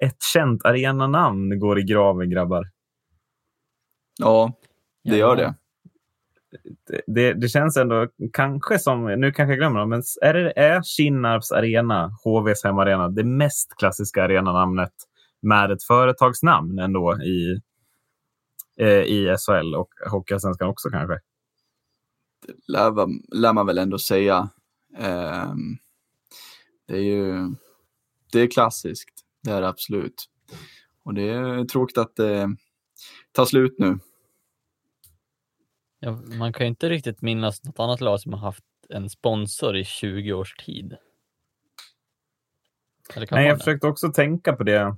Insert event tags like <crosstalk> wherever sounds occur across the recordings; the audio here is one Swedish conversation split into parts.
ett känt arenanamn går i graven, grabbar. Ja, det gör det. Det, det, det känns ändå kanske som, nu kanske jag glömmer det, men är, det, är Kinnarps arena, HVs hemarena, det mest klassiska arenanamnet med ett företagsnamn ändå i, eh, i SHL och Hockeyallsvenskan också kanske? Det lär, lär, man väl ändå säga. Eh, det är ju det är klassiskt, det är det absolut. Och det är tråkigt att det tar slut nu. Ja, man kan ju inte riktigt minnas något annat lag som har haft en sponsor i 20 års tid. Nej, jag försökte också tänka på det.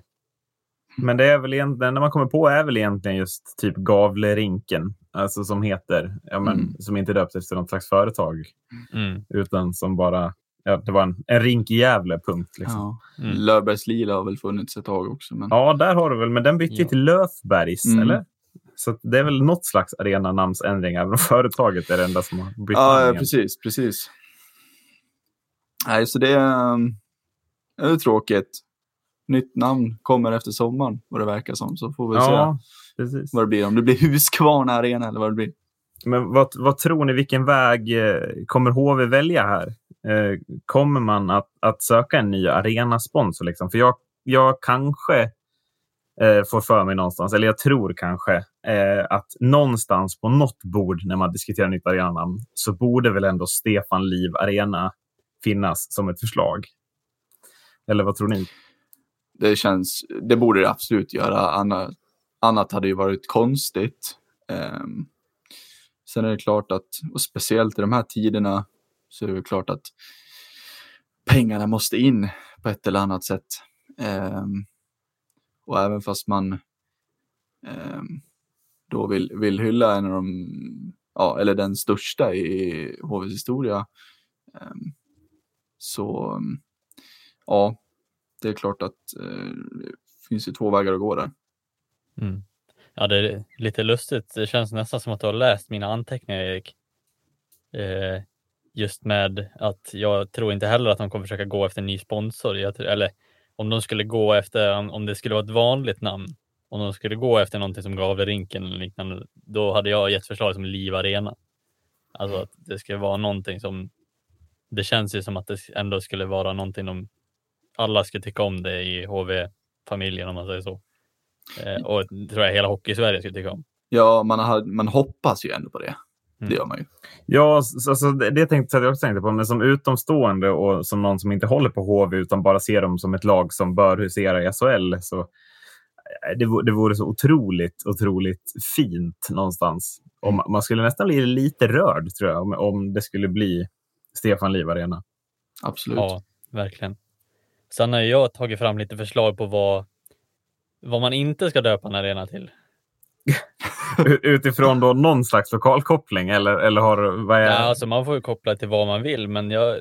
Men det är väl egentligen, när man kommer på är väl egentligen just typ Gavlerinken, alltså som heter, ja, men, mm. som inte döpt efter något slags företag, mm. utan som bara, ja, det var en, en rink i Gävle, punkt. Liksom. Ja. Mm. Löfbergs Lila har väl funnits ett tag också. Men... Ja, där har du väl, men den bytte ja. till Löfbergs, mm. eller? Så det är väl något slags arenanamnsändring, även om företaget är det enda som har bytt Ja, ja precis, precis. Nej, så det är, det är tråkigt. Nytt namn kommer efter sommaren, vad det verkar som. Så får vi ja, se precis. vad det blir. Om det blir Huskvarna Arena eller vad det blir. Men vad, vad tror ni, vilken väg eh, kommer HV välja här? Eh, kommer man att, att söka en ny arenasponsor? Liksom? För jag, jag kanske eh, får för mig någonstans, eller jag tror kanske eh, att någonstans på något bord när man diskuterar nytt arenanamn så borde väl ändå Stefan Liv Arena finnas som ett förslag. Eller vad tror ni? Det känns, det borde det absolut göra. Annat, annat hade ju varit konstigt. Um, sen är det klart att, och speciellt i de här tiderna, så är det klart att pengarna måste in på ett eller annat sätt. Um, och även fast man um, då vill, vill hylla en av de, ja, eller den största i HVs historia, um, så ja, det är klart att eh, det finns ju två vägar att gå där. Mm. Ja, det är lite lustigt. Det känns nästan som att du har läst mina anteckningar, Erik. Eh, just med att jag tror inte heller att de kommer försöka gå efter en ny sponsor. Jag, eller om de skulle gå efter, om det skulle vara ett vanligt namn, om de skulle gå efter någonting som Gavlerinken eller liknande, då hade jag gett förslag som Liv Arena. Alltså att det skulle vara någonting som, det känns ju som att det ändå skulle vara någonting de, alla skulle tycka om det i HV-familjen om man säger så. Eh, och tror jag hela Hockey-Sverige skulle tycka om. Ja, man, har, man hoppas ju ändå på det. Det mm. gör man ju. Ja, alltså, det tänkte jag också tänkte på. Men som utomstående och som någon som inte håller på HV utan bara ser dem som ett lag som bör husera i SHL. Så eh, det, det vore så otroligt, otroligt fint någonstans. Om, man skulle nästan bli lite rörd tror jag om, om det skulle bli Stefan Liv Arena. Absolut. Ja, verkligen. Sen har jag tagit fram lite förslag på vad, vad man inte ska döpa en arena till. Utifrån då någon slags lokalkoppling eller, eller har vad är... Ja, alltså man får ju koppla till vad man vill, men jag,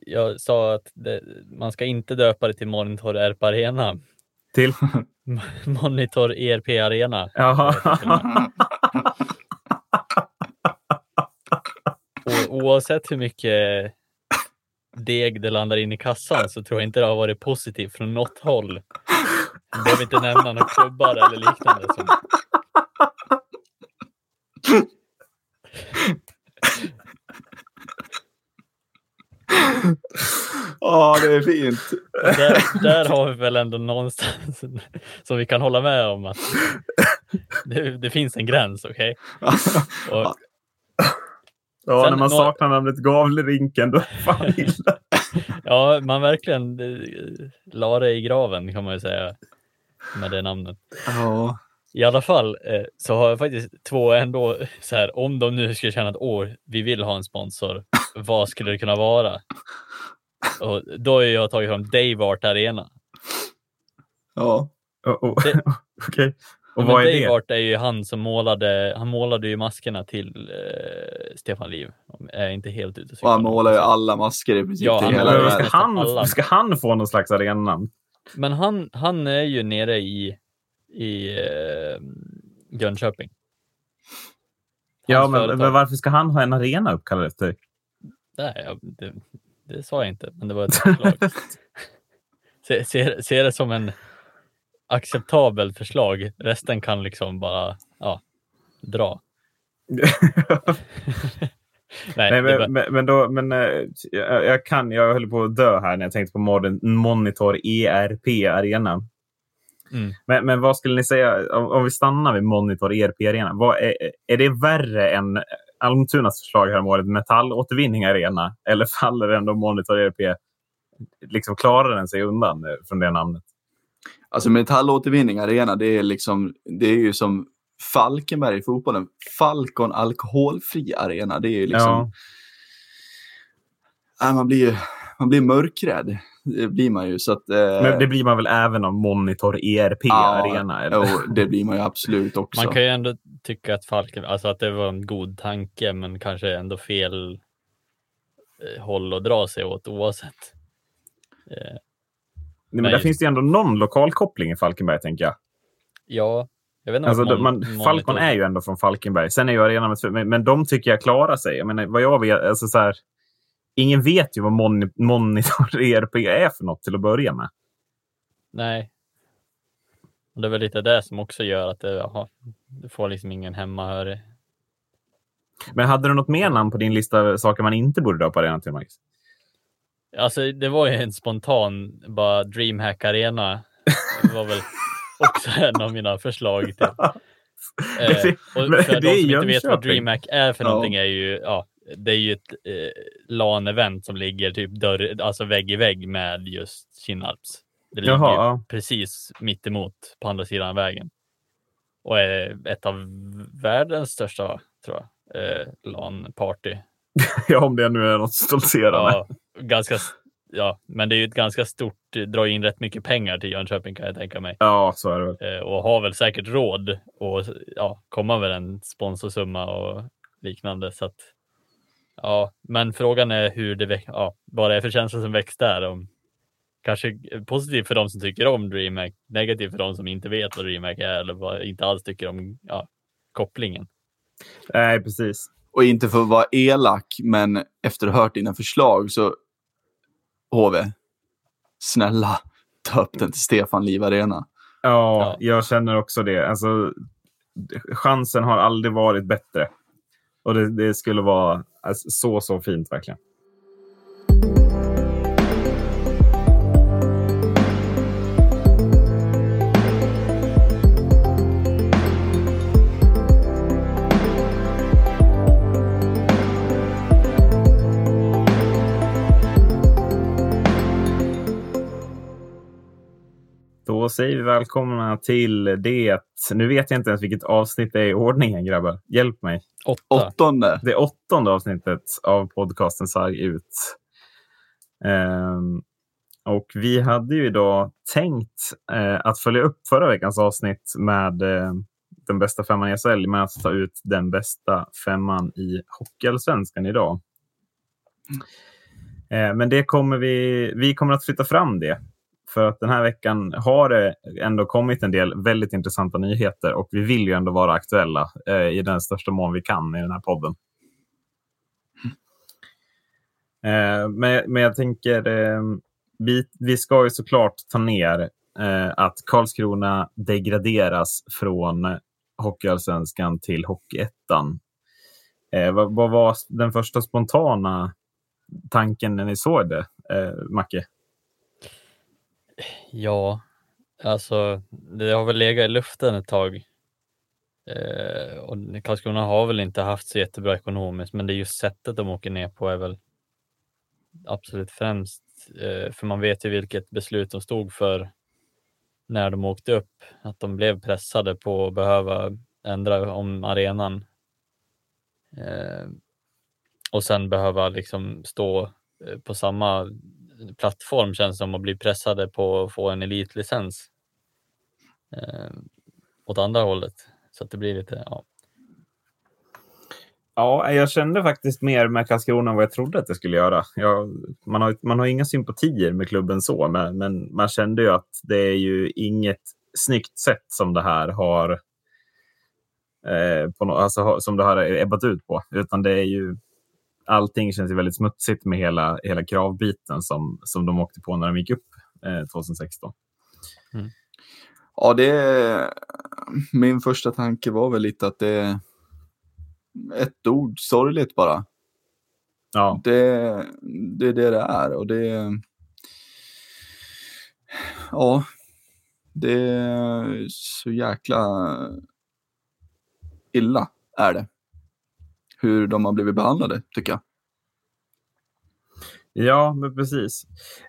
jag sa att det, man ska inte döpa det till Monitor ERP Arena. Till? <laughs> Monitor ERP Arena. Jaha. <laughs> Och, oavsett hur mycket deg det landar in i kassan så tror jag inte det har varit positivt från något håll. Jag behöver inte nämna några klubbar eller liknande som Ja, oh, det är fint. Där, där, har vi väl ändå någonstans <laughs> som vi kan hålla med om att det, det finns en gräns, okej? Okay? Ja, Sen, när man saknar namnet Gavlerinken, då är det fan <laughs> illa. ja, man verkligen eh, la det i graven kan man ju säga med det namnet. Ja. I alla fall eh, så har jag faktiskt två ändå så här, om de nu skulle känna att åh, vi vill ha en sponsor, <laughs> vad skulle det kunna vara? Och då har jag tagit fram Dave Art Arena. Ja. Oh, oh. <laughs> Okej. Okay. Och vad är Dave det? Art är ju han som målade, han målade ju maskerna till eh, Stefan Liv. Jag är inte helt ute. Och han målar ju alla masker i princip ja, till hela. Ska han, ska han få någon slags arenanamn? Men han, han är ju nere i i eh, Jönköping. ja, men, men, varför ska han ha en arena uppkallad efter? Nej, det, det sa jag inte, men det var ett förslag. <laughs> se, se, se, det som en, acceptabelt förslag. Resten kan liksom bara ja, dra. <laughs> Nej, Nej men, men, men, då, men äh, jag, jag, kan, jag höll på att dö här när jag tänkte på Monitor ERP Arena. Mm. Men, men vad skulle ni säga, om, om vi stannar vid Monitor ERP Arena, vad är, är det värre än Almtunas förslag häromåret, metallåtervinning arena? Eller faller ändå Monitor ERP, liksom klarar den sig undan eh, från det namnet? Alltså metallåtervinning arena, det är, liksom, det är ju som Falkenberg i fotbollen. Falcon alkoholfri arena. Det är ju liksom... Ja. Äh, man, blir, man blir mörkrädd. Det blir man ju. Så att, eh... Men det blir man väl även av Monitor ERP ja, arena? Eller? Jo, det blir man ju absolut <laughs> också. Man kan ju ändå tycka att Falken, alltså att det var en god tanke, men kanske ändå fel eh, håll att dra sig åt oavsett. Eh. Nej, men där finns det ändå någon lokal koppling i Falkenberg, tänker jag. Ja, alltså, man, Falcon är ju ändå från Falkenberg. Sen är ju arenan, men, men de tycker jag klarar sig. Jag menar, vad jag vet, alltså så här, ingen vet ju vad mon Monitor ERP är för något till att börja med. Nej. Och det är väl lite det som också gör att det, aha, du får liksom ingen hemmahörig. Men hade du något mer namn på din lista saker man inte borde döpa arenan till, Max? Alltså, det var ju en spontan, bara DreamHack Arena. Det var väl <laughs> också <laughs> en av mina förslag. Till. <laughs> Eh, och för de som inte vet vad DreamHack är för ja. någonting är ju, ja, det är ju ett eh, LAN-event som ligger typ dörr, alltså vägg i vägg med just Kinnarps. Det ligger Jaha. precis mitt emot på andra sidan vägen. Och är ett av världens största, tror jag, eh, LAN-party. <laughs> ja, om det nu är något stoltserande. Ja, ganska ja, men det är ju ett ganska stort, drar in rätt mycket pengar till Jönköping kan jag tänka mig. Ja, så är det eh, Och har väl säkert råd och ja, komma med en sponsorsumma och liknande. Så att, ja, men frågan är hur det, ja, vad det är för känsla som väcks där. Om, kanske positivt för de som tycker om DreamHack, negativt för de som inte vet vad DreamHack är eller inte alls tycker om ja, kopplingen. Nej, precis. Och inte för att vara elak, men efter att ha hört dina förslag så HV, snälla ta upp den till Stefan Liv Arena. Ja, jag känner också det. Alltså, chansen har aldrig varit bättre. Och det, det skulle vara alltså, så, så fint verkligen. Säger vi välkomna till det. Nu vet jag inte ens vilket avsnitt det är i ordningen, grabbar. Hjälp mig. Åtta. Åttonde. Det åttonde avsnittet av podcasten Sarg ut. Um, och vi hade ju idag tänkt uh, att följa upp förra veckans avsnitt med uh, den bästa femman i SHL med att ta ut den bästa femman i Hockeyallsvenskan idag. Mm. Uh, men det kommer vi, vi kommer att flytta fram det för att den här veckan har det ändå kommit en del väldigt intressanta nyheter och vi vill ju ändå vara aktuella eh, i den största mån vi kan i den här podden. Eh, men, men jag tänker, eh, vi, vi ska ju såklart ta ner eh, att Karlskrona degraderas från Hockeyallsvenskan till Hockeyettan. Eh, vad, vad var den första spontana tanken när ni såg det, eh, Macke? Ja, alltså det har väl legat i luften ett tag. Eh, och Karlskrona har väl inte haft så jättebra ekonomiskt, men det är just sättet de åker ner på är väl absolut främst. Eh, för man vet ju vilket beslut de stod för när de åkte upp, att de blev pressade på att behöva ändra om arenan. Eh, och sen behöva liksom stå eh, på samma plattform känns som att bli pressade på att få en elitlicens. Eh, åt andra hållet. Så att det blir lite, ja. Ja, jag kände faktiskt mer med Karlskrona än vad jag trodde att det skulle göra. Jag, man, har, man har inga sympatier med klubben så, men, men man kände ju att det är ju inget snyggt sätt som det här har eh, på no, alltså, som det har ebbat ut på, utan det är ju allting känns ju väldigt smutsigt med hela, hela kravbiten som, som de åkte på när de gick upp eh, 2016. Mm. Ja, det min första tanke var väl lite att det är ett ord, sorgligt bara. Ja. Det, det är det det är och det ja, det är så jäkla illa är det. Hur de har blivit behandlade, tycker jag. Ja, men precis.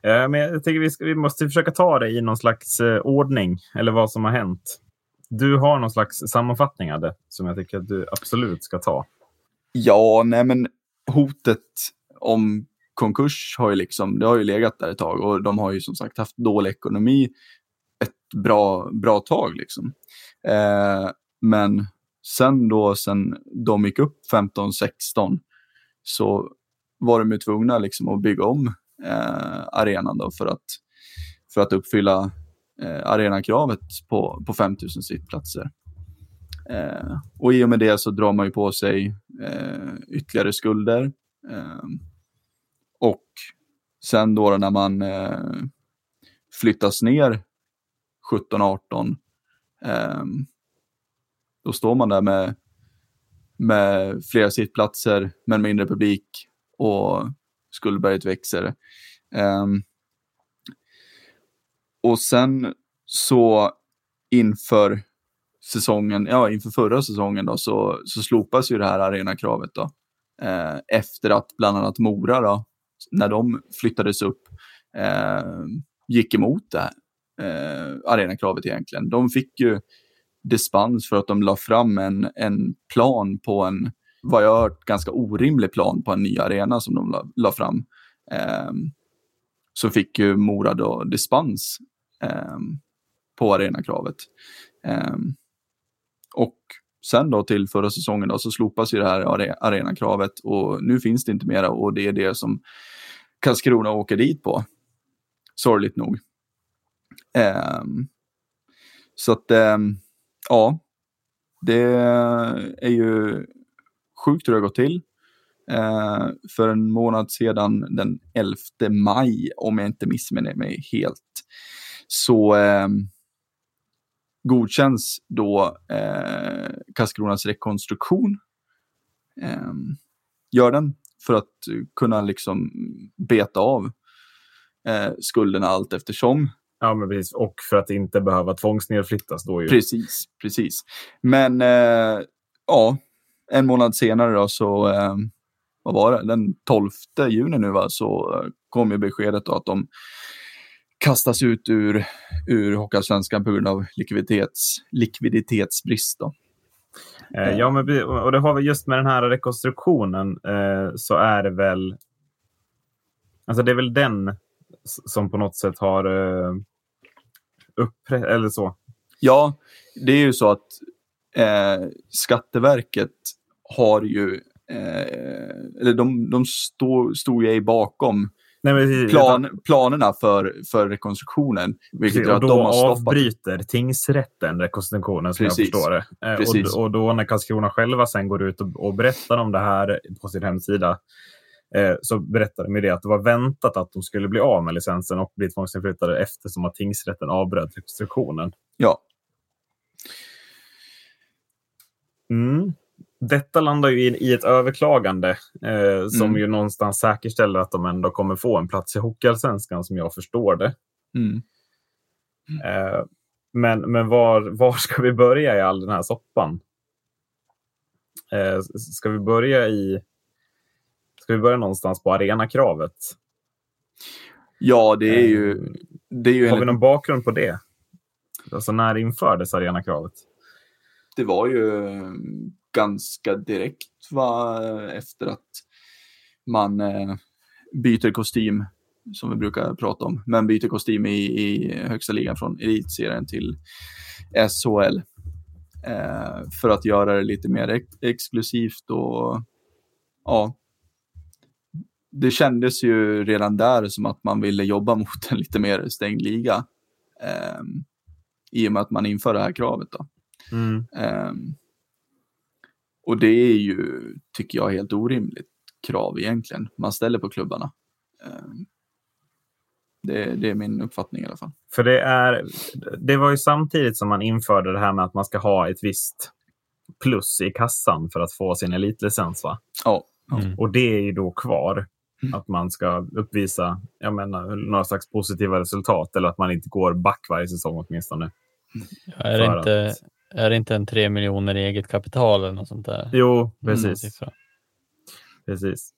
Eh, men jag tänker vi, ska, vi måste försöka ta det i någon slags eh, ordning, eller vad som har hänt. Du har någon slags sammanfattning av det som jag tycker att du absolut ska ta. Ja, nej men hotet om konkurs har ju liksom, det har ju legat där ett tag och de har ju som sagt haft dålig ekonomi ett bra, bra tag liksom. Eh, men sen då, sen de gick upp 15-16 så var de ju tvungna liksom att bygga om eh, arenan då för att, för att uppfylla eh, arenakravet på, på 5000 sittplatser. Eh, och i och med det så drar man ju på sig eh, ytterligare skulder. Eh, och sen då när man eh, flyttas ner 17-18, eh, då står man där med, med flera sittplatser men mindre publik och skuldberget växer. Um, och sen så inför säsongen, ja inför förra säsongen då, så, så slopas ju det här arenakravet då. Eh, efter att bland annat Mora då, när de flyttades upp, eh, gick emot det här eh, arenakravet egentligen. De fick ju dispens för att de la fram en, en plan på en, vad jag har hört, ganska orimlig plan på en ny arena som de la, la fram. Eh, så fick ju Mora då dispens eh, på arenakravet. Eh, och sen då till förra säsongen då, så slopas ju det här arenakravet och nu finns det inte mera och det är det som Karlskrona åker dit på. Sorgligt nog. Um, så att, um, ja, det är ju sjukt hur det har gått till. Eh, för en månad sedan, den 11 maj, om jag inte missminner mig helt, så eh, godkänns då eh, Karlskronas rekonstruktion. Eh, gör den för att kunna liksom beta av eh, skulderna allt eftersom. Ja, men precis. Och för att inte behöva tvångsnedflyttas då ju. Precis, precis. Men eh, ja, en månad senare då så, eh, vad var det, den 12 juni nu va, så eh, kom ju beskedet att de kastas ut ur, ur Hockeyallsvenskan på grund av likviditets, likviditetsbrist. Då. Eh, ja, men, och det har vi just med den här rekonstruktionen eh, så är det väl. Alltså det är väl den som på något sätt har eh, upprätt eller så. Ja, det är ju så att eh, Skatteverket har ju, eh, eller de, de stod, stod ju bakom Nej, men, plan, planerna för, för rekonstruktionen. Vilket och då avbryter tingsrätten rekonstruktionen som Precis. jag förstår det. Eh, och, och då när Karlskrona själva sen går ut och, och berättar om det här på sin hemsida eh, så berättar de det att det var väntat att de skulle bli av med licensen och bli tvångsinflyttade eftersom att tingsrätten avbröt rekonstruktionen. Ja. Mm detta landar ju i, i ett överklagande eh, som mm. ju någonstans säkerställer att de ändå kommer få en plats i Hockeyallsvenskan som jag förstår det. Mm. Eh, men men var, var ska vi börja i all den här soppan? Eh, ska vi börja i... Vi börja någonstans på arenakravet? Ja, det är ju... Eh, det är ju har vi någon bakgrund på det? Alltså när infördes arenakravet? Det var ju ganska direkt va, efter att man eh, byter kostym, som vi brukar prata om, men byter kostym i, i högsta ligan från elitserien till SHL. Eh, för att göra det lite mer ex exklusivt och ja, det kändes ju redan där som att man ville jobba <laughs> mot en lite mer stängd liga. Eh, I och med att man inför det här kravet. Då. Mm. Eh, och det är ju, tycker jag, helt orimligt krav egentligen man ställer på klubbarna. Ehm, Det, det är min uppfattning i alla fall. För det, är, det var ju samtidigt som man införde det här med att man ska ha ett visst plus i kassan för att få sin elitlicens. Va? Ja. Mm. Och det är ju då kvar. Mm. Att man ska uppvisa jag menar, några slags positiva resultat eller att man inte går back varje säsong åtminstone. Är, För det inte, att- är det inte en tre miljoner i eget kapital eller något sånt där? Jo, Någon precis. siffra. precis.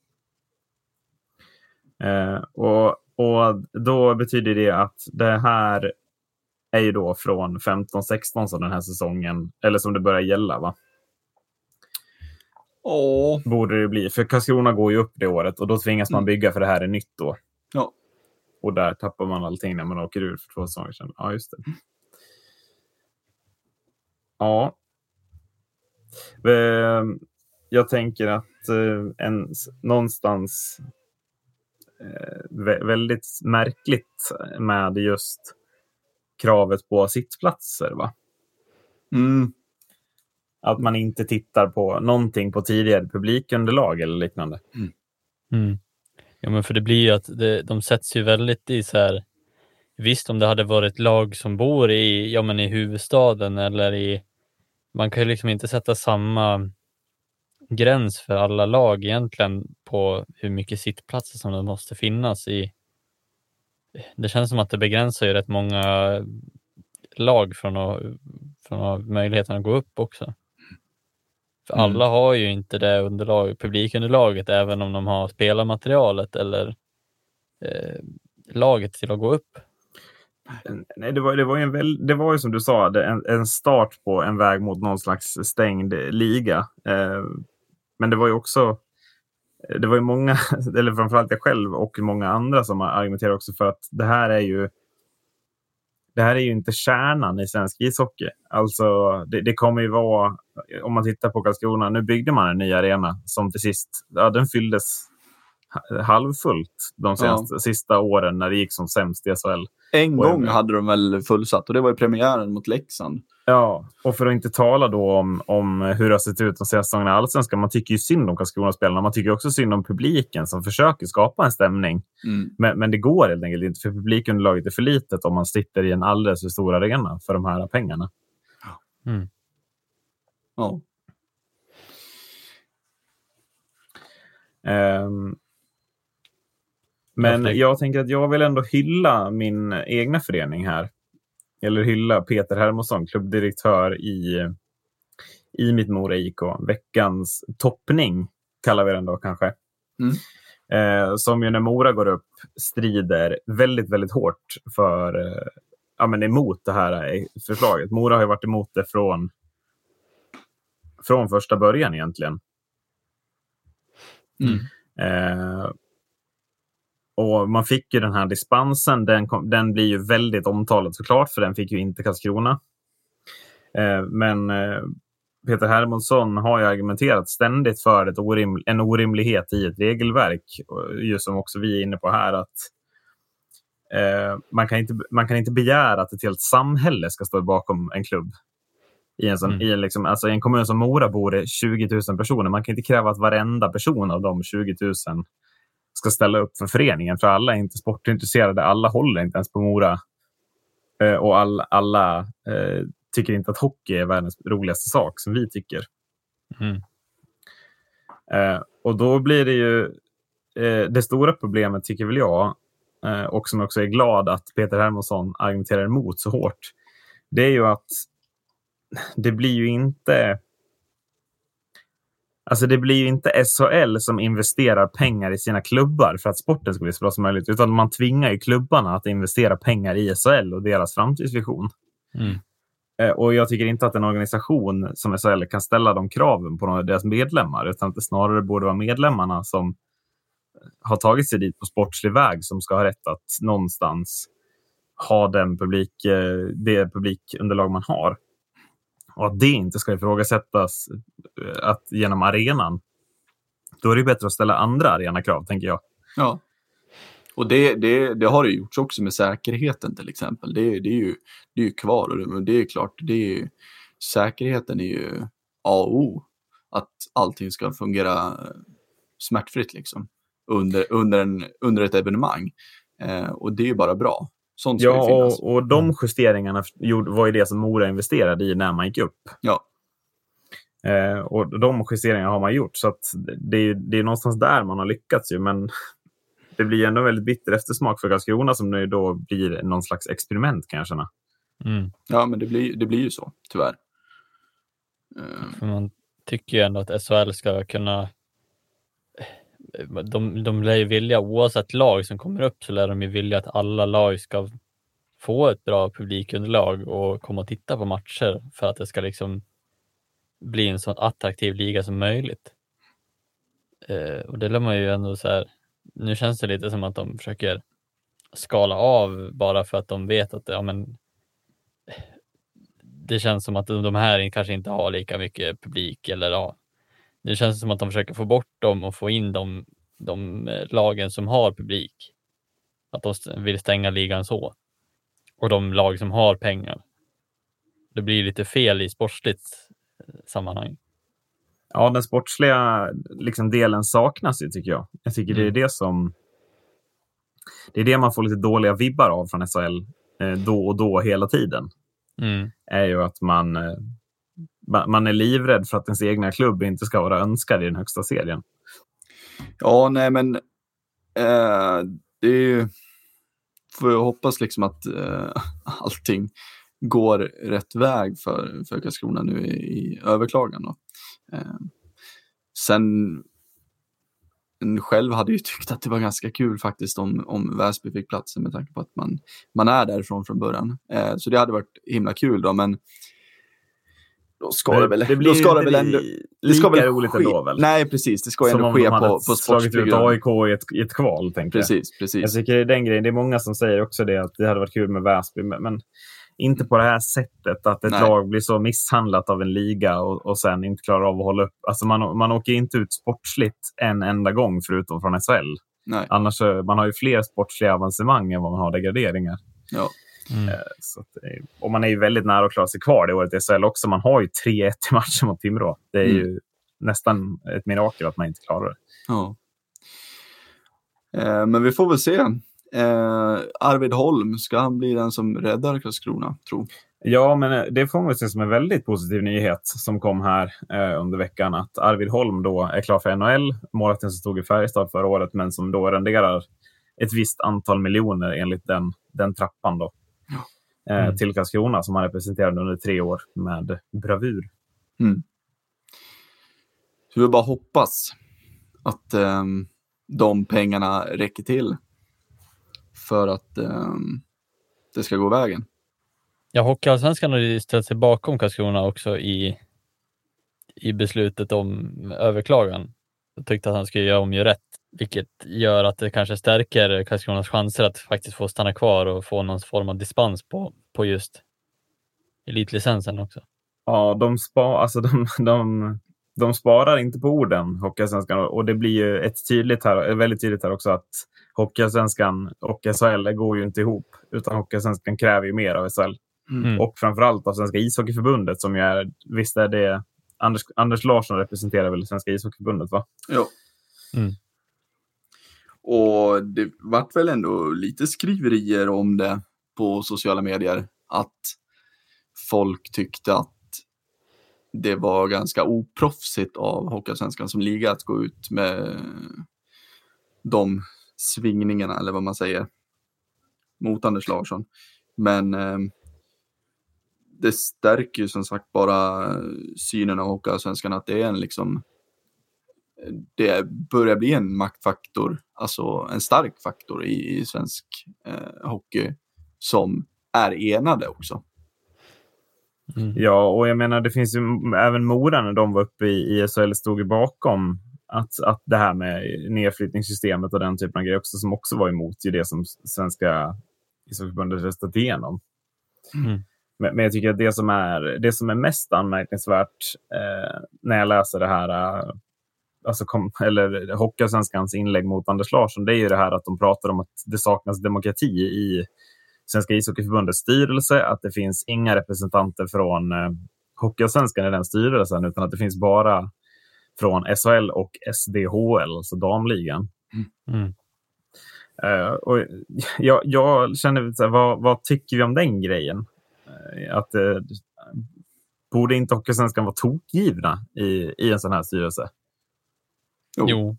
Eh, och, och då betyder det att det här är ju då från 15-16 som den här säsongen, eller som det börjar gälla va? Åh. Borde det bli. För Karlskrona går ju upp det året och då tvingas man Mm. bygga för det här är nytt då. Ja. Och där tappar man allting när man åker ur för två säsonger sedan. Ja, just det. Ja. Eh, Jag tänker att eh, en, någonstans eh, vä- väldigt märkligt med just kravet på sittplatser. Va? Mm. Att man inte tittar på någonting på tidigare publikunderlag eller liknande. Mm. Ja, men för det blir ju att det, de sätts ju väldigt i så här. Visst, om det hade varit lag som bor i, ja, men i huvudstaden eller i. Man kan ju liksom inte sätta samma gräns för alla lag egentligen på hur mycket sittplatser som det måste finnas i. Det känns som att det begränsar ju rätt många lag från att, från att ha möjligheten att gå upp också. För Mm. alla har ju inte det underlag, publikunderlaget även om de har spelarmaterialet eller eh, laget till att gå upp. Nej, det var, det var ju en väl, det var ju som du sa, det- en, en start på en väg mot någon slags stängd liga. Eh, men det var ju också, det var ju många, <laughs> eller framförallt jag själv och många andra som har argumenterat också för att det här är ju det här är ju inte kärnan i svensk ishockey. Alltså, det, det kommer ju vara, om man tittar på Karlskrona, nu byggde man en ny arena som till sist, ja, den fylldes ha- halvfullt de senaste, sista åren när det gick som sämst i SHL. En gång hade de väl fullsatt och det var i premiären mot Leksand. Ja, och för att inte tala då om, om hur det har sett ut de senaste säsongerna i Allsvenskan. Man tycker ju synd om Karlskrona-spelarna. Man tycker också synd om publiken som försöker skapa en stämning. Mm. Men, men det går helt enkelt inte, för publikunderlaget är för litet om man sitter i en alldeles för stor arena för de här pengarna. Ja. Ehm, men jag tänker att jag vill ändå hylla min egna förening här. Eller hylla Peter Hermodsson, klubbdirektör i, i mitt Mora IK. Veckans toppning kallar vi den då kanske. Mm. Eh, som ju när Mora går upp strider väldigt, väldigt hårt för, eh, ja, men emot det här eh, förslaget. Mora har ju varit emot det från, från första början egentligen. Mm. Eh, och man fick ju den här dispensen. Den, kom, den blir ju väldigt omtalad såklart, för den fick ju inte Karlskrona. Eh, men eh, Peter Hermansson har ju argumenterat ständigt för ett orim, en orimlighet i ett regelverk. Just som också vi är inne på här. att eh, man, kan inte, man kan inte begära att ett helt samhälle ska stå bakom en klubb. I en, sån, Mm. i, en liksom, alltså en kommun som Mora bor det 20 000 personer. Man kan inte kräva att varenda person av de 20 000 ska ställa upp för föreningen. För alla är inte sportintresserade. Alla håller inte ens på Mora. Eh, och all, alla eh, tycker inte att hockey är världens roligaste sak, som vi tycker. Mm. Eh, och då blir det ju eh, det stora problemet, tycker väl jag, eh, och som också är glad att Peter Hermansson argumenterar emot så hårt. Det är ju att det blir ju inte Alltså det blir ju inte SHL som investerar pengar i sina klubbar för att sporten ska bli så bra som möjligt, utan man tvingar ju klubbarna att investera pengar i SHL och deras framtidsvision. Mm. Eh, Och jag tycker inte att en organisation som SHL kan ställa de kraven på deras medlemmar, utan att det snarare borde vara medlemmarna som har tagit sig dit på sportslig väg som ska ha rätt att någonstans ha den publik, eh, det publikunderlag man har. Och att det inte ska ifrågasättas eh, att genom arenan. Då är det bättre att ställa andra arenakrav, tänker jag. Ja. Och det, det, det har det gjorts också med säkerheten till exempel. Det, det, är, ju, det är ju kvar och det, det är klart, det är ju, säkerheten är ju A och O. Att allting ska fungera eh, smärtfritt liksom under, under, en, under ett evenemang. Eh, och det är ju bara bra. Sånt ska ja, finnas. Och, och de justeringarna var ju det som Mora investerade i när man gick upp. Ja. Eh, och de justeringarna har man gjort. Så att det, är, det är någonstans där man har lyckats. Ju, men <laughs> det blir ändå väldigt bitter eftersmak för Karlskrona som nu då blir någon slags experiment kan jag känna. Mm. Ja, men det blir, det blir ju så, tyvärr. För man tycker ju ändå att SHL ska kunna de, de lär ju vilja, oavsett lag som kommer upp, så lär de ju vilja att alla lag ska få ett bra publikunderlag och komma och titta på matcher för att det ska liksom bli en så attraktiv liga som möjligt. Eh, och det lär man ju ändå så här, nu känns det lite som att de försöker skala av bara för att de vet att ja, men, eh, det känns som att de här kanske inte har lika mycket publik eller ja, det känns som att de försöker få bort dem och få in de, de eh, lagen som har publik. Att de vill stänga ligan så. Och de lag som har pengar. Det blir lite fel i sportsligt eh, sammanhang. Ja, den sportsliga liksom, delen saknas ju tycker jag. Jag tycker mm. det är mm. det som... Det är det man får lite dåliga vibbar av från SHL eh, då och då hela tiden. Mm. är ju att man, eh, man är livrädd för att ens egna klubb inte ska vara önskad i den högsta serien. Ja, nej men eh, det är ju, får jag hoppas liksom att eh, <laughs> allting går rätt väg för, för Karlskrona nu i, i överklagan. Då. Eh, sen själv hade ju tyckt att det var ganska kul faktiskt om, om Väsby fick platsen med tanke på att man, man är därifrån från början. Eh, så det hade varit himla kul då, men då ska det, väl, det blir, då ska det väl ändå, lika ska väl roligt ändå väl? Nej, precis. Det ska ju ändå ske på, på slagit ut AIK i ett, i ett kval, tänker precis, jag. Precis. Jag tycker den grejen, det är många som säger också det, att det hade varit kul med Väsby, men, men inte på det här sättet, att ett Nej. lag blir så misshandlat av en liga och, och sen inte klarar av att hålla upp. Alltså man, man åker inte ut sportsligt en enda gång förutom från SHL. Nej. Annars man har ju fler sportsliga avancemang än vad man har degraderingar. Ja. Mm. Eh, så att, och man är ju väldigt nära att klara sig kvar det året i SHL också. Man har ju 3-1 i matchen mot Timrå. Det är mm. ju nästan ett mirakel att man inte klarar det. Ja. Eh, men vi får väl se. Eh, Arvid Holm, ska han bli den som räddar Karlskrona, tro? Ja, men eh, det får man se som en väldigt positiv nyhet som kom här eh, under veckan. Att Arvid Holm då är klar för NHL, målvakten som stod i Färjestad förra året, men som då renderar ett visst antal miljoner enligt den, den trappan. Då. Eh, mm. till Karlskrona som han representerade under tre år med bravur. Mm. Så vi bara hoppas att um, de pengarna räcker till för att um, det ska gå vägen. Ja, Hockeyallsvenskan har ju ställt sig bakom Karlskrona också i, i beslutet om överklagan. Jag tyckte att han skulle göra om ju rätt vilket gör att det kanske stärker Karlskronas chanser att faktiskt få stanna kvar och få någon form av dispens på, på just elitlicensen också. Ja, de, spa, alltså de, de, de sparar inte på orden, Hockeyallsvenskan. Och det blir ju ett tydligt här, väldigt tydligt här också att Hockeyallsvenskan och SHL går ju inte ihop. Utan Hockeyallsvenskan kräver ju mer av SHL. Mm. Och framförallt av Svenska ishockeyförbundet som ju är, visst är det, Anders, Anders Larsson representerar väl Svenska ishockeyförbundet va? Jo. Mm. Och det vart väl ändå lite skriverier om det på sociala medier. Att folk tyckte att det var ganska oproffsigt av Hockeyallsvenskan som liga att gå ut med de svingningarna, eller vad man säger, mot Anders Larsson. Men eh, det stärker ju som sagt bara synen av Hockeyallsvenskan att det är en liksom det börjar bli en maktfaktor, alltså en stark faktor i, i svensk eh, hockey som är enade också. Mm. Ja, och jag menar det finns ju även Mora när de var uppe i ISHL stod ju bakom att, att det här med nedflyttningssystemet och den typen av grejer också som också var emot ju det som svenska ishockeyförbundet röstat igenom. Mm. Men, men, jag tycker att det som är, det som är mest anmärkningsvärt eh, när jag läser det här eh, alltså kom, eller Hockeyallsvenskans inlägg mot Anders Larsson, det är ju det här att de pratar om att det saknas demokrati i Svenska ishockeyförbundets styrelse, att det finns inga representanter från eh, Hockeyallsvenskan i den styrelsen, utan att det finns bara från SHL och SDHL, alltså damligan. Mm. Uh, och jag, jag känner, så här, vad, vad, tycker vi om den grejen? Uh, att uh, Borde inte Hockeysvenskan vara tokgivna i, i en sån här styrelse? Jo. jo.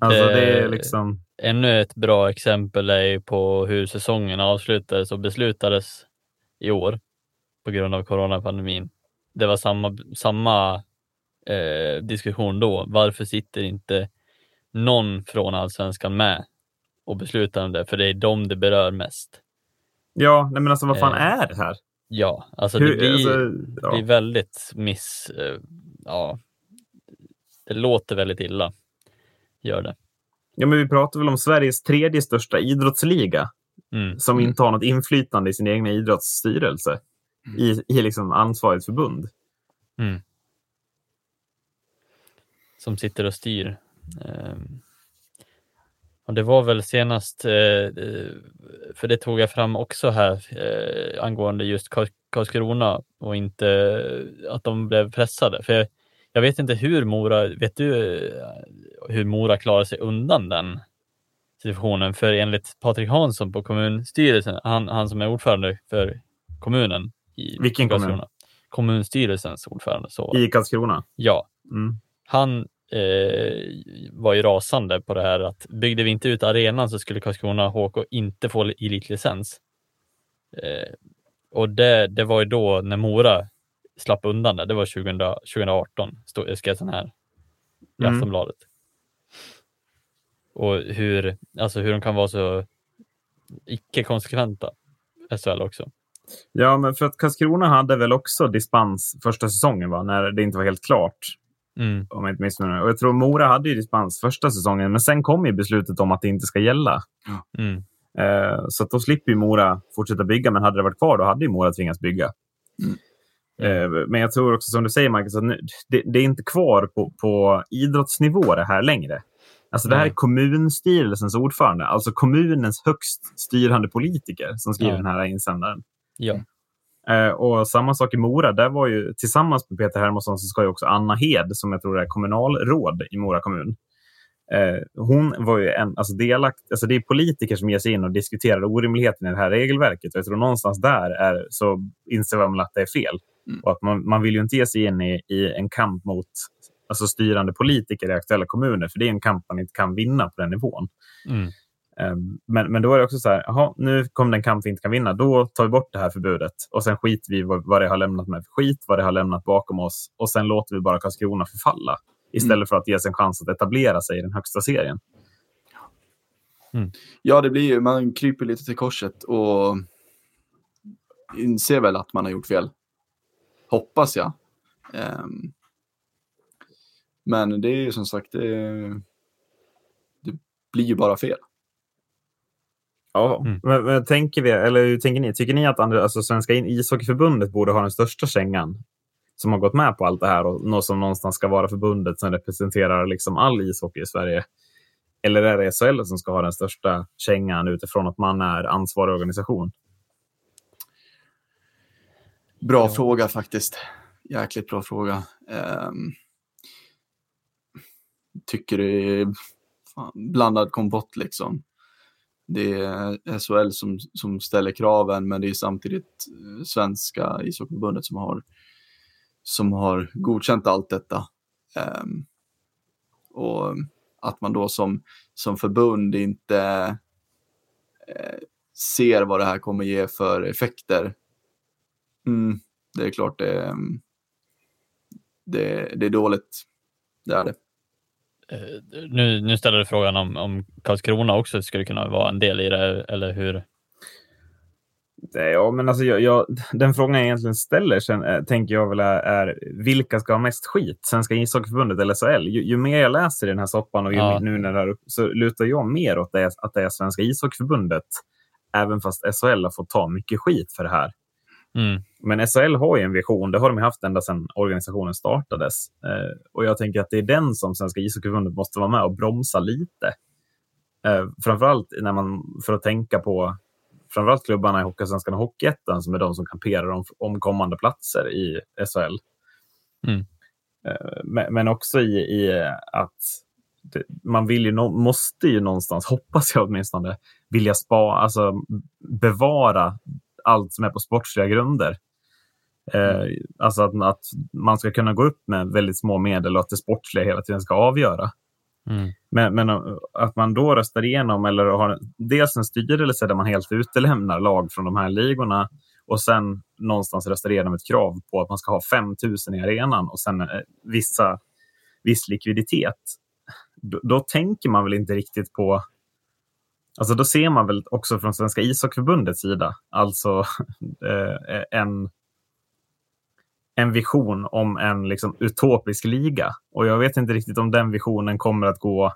Alltså, det är liksom... Ännu ett bra exempel är på hur säsongen avslutades och beslutades i år på grund av coronapandemin. Det var samma, samma eh, diskussion då. Varför sitter inte någon från allsvenskan med och beslutar om det? För det är dem det berör mest. Ja, nej men alltså vad fan eh, är det här? Ja, alltså Hur, det blir, alltså, ja. blir väldigt miss... Eh, ja, det låter väldigt illa. Gör det. Ja, men vi pratar väl om Sveriges tredje största idrottsliga mm. som inte har något inflytande i sin egen idrottsstyrelse mm. i, i liksom ansvarigt förbund. Mm. Som sitter och styr. Um, och det var väl senast, eh, eh, för det tog jag fram också här eh, angående just Karlskrona och inte att de blev pressade. För jag, vet inte hur Mora, vet du hur Mora klarar sig undan den situationen? För enligt Patrik Hansson på kommunstyrelsen, han, han som är ordförande för kommunen i Vilken kommun? Kommunstyrelsens ordförande. Så. I Karlskrona? Ja. Mm. Han eh, var ju rasande på det här att byggde vi inte ut arenan så skulle Karlskrona HK inte få elitlicens. Eh, och det, det var ju då när Mora slapp undan det. Det var 2000, 2018, stod, skrev den här i mm. Aftonbladet. Och hur, alltså hur de kan vara så icke-konsekventa, SHL också. Ja, men för att Karlskrona hade väl också dispens första säsongen, va? när det inte var helt klart. Mm. Om jag inte missminner Och jag tror Mora hade ju dispens första säsongen, men sen kom ju beslutet om att det inte ska gälla. Mm. Eh, så då slipper ju Mora fortsätta bygga, men hade det varit kvar då hade ju Mora tvingats bygga. Mm. Eh, men jag tror också som du säger Marcus, att det, det, är inte kvar på, på idrottsnivå det här längre. Alltså det här är kommunstyrelsens ordförande, alltså kommunens högst styrande politiker som skriver ja. den här insändaren. Ja. Eh, och samma sak i Mora, där var ju tillsammans med Peter Hermansson så ska ju också Anna Hed, som jag tror är kommunalråd i Mora kommun. Eh, hon var ju en, alltså delakt, alltså det är politiker som ger sig in och diskuterar orimligheten i det här regelverket. Och jag tror någonstans där är, så inser man att det är fel. Mm. Och att man, man vill ju inte ge sig in i, i en kamp mot alltså styrande politiker i aktuella kommuner, för det är en kamp man inte kan vinna på den nivån. Mm. Um, men, men då är det också så här, aha, nu kom det en kamp vi inte kan vinna, då tar vi bort det här förbudet och sen skiter vi vad, vad det har lämnat med för skit, vad det har lämnat bakom oss och sen låter vi bara Karlskrona förfalla istället mm. för att ges en chans att etablera sig i den högsta serien. Mm. Ja, det blir ju, man kryper lite till korset och inser väl att man har gjort fel. Hoppas jag. Um, men det är ju som sagt, det, det blir ju bara fel. Ja, mm. men, men, tänker vi, eller hur tänker ni? Tycker ni att andra, alltså Svenska ishockeyförbundet borde ha den största kängan som har gått med på allt det här och något som någonstans ska vara förbundet som representerar liksom all ishockey i Sverige? Eller är det SHL som ska ha den största kängan utifrån att man är ansvarig organisation? Bra ja. fråga faktiskt. Jäkligt bra fråga. Um, tycker det är fan, blandad kompott liksom. Det är SHL som, som ställer kraven, men det är samtidigt eh, svenska ishockeyförbundet som har, som har godkänt allt detta. Um, och att man då som, som förbund inte eh, ser vad det här kommer ge för effekter. Mm, det är klart det, det, det är dåligt. Det är det. Eh, nu, nu ställer du frågan om, om Karlskrona också skulle kunna vara en del i det, eller hur? Ja, men alltså jag, jag, den frågan jag egentligen ställer sen, äh, tänker jag väl är, är, vilka ska ha mest skit? Svenska ishockeyförbundet eller SHL? Ju, ju, mer jag läser i den här soppan och ju ja. nu när det här så lutar jag mer åt det, att det är Svenska ishockeyförbundet, även fast SHL har fått ta mycket skit för det här. Mm. Men SHL har ju en vision, det har de haft ända sedan organisationen startades. Eh, och jag tänker att det är den som Svenska ishockeyförbundet måste vara med och bromsa lite. Eh, framförallt när man, för att tänka på framförallt klubbarna i Hockeysvenskan och Hockeyettan som är de som kamperar om, om kommande platser i SHL. Mm. Eh, men, men, också i, i, att det, man vill ju no, måste ju någonstans, hoppas jag åtminstone, vilja spa, alltså bevara allt som är på sportsliga grunder. Eh, alltså att, att, man ska kunna gå upp med väldigt små medel och att det sportsliga hela tiden ska avgöra. Mm. Men, men, att man då röstar igenom eller har dels en styrelse där man helt utelämnar lag från de här ligorna och sen någonstans röstar igenom ett krav på att man ska ha 5 000 i arenan och sen eh, vissa, viss likviditet. Då, då, tänker man väl inte riktigt på... Alltså då ser man väl också från Svenska ishockeyförbundets sida, alltså <laughs> eh, en en vision om en liksom, utopisk liga. Och jag vet inte riktigt om den visionen kommer att gå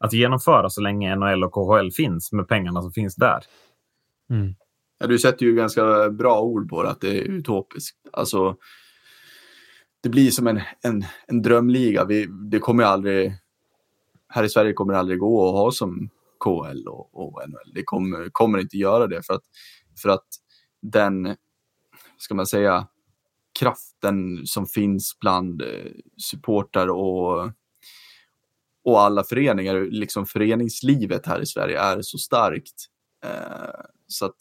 att genomföra så länge NHL och KHL finns med pengarna som finns där. Mm. Ja, du sätter ju ganska bra ord på det, att det är utopiskt. Alltså, det blir som en, en, en drömliga. Vi, det kommer aldrig, här i Sverige kommer det aldrig gå att ha som KL och, och NHL. Det kommer, kommer inte göra det för att, för att den, ska man säga, kraften som finns bland eh, supportrar och, och alla föreningar, liksom föreningslivet här i Sverige är så starkt. Eh, så att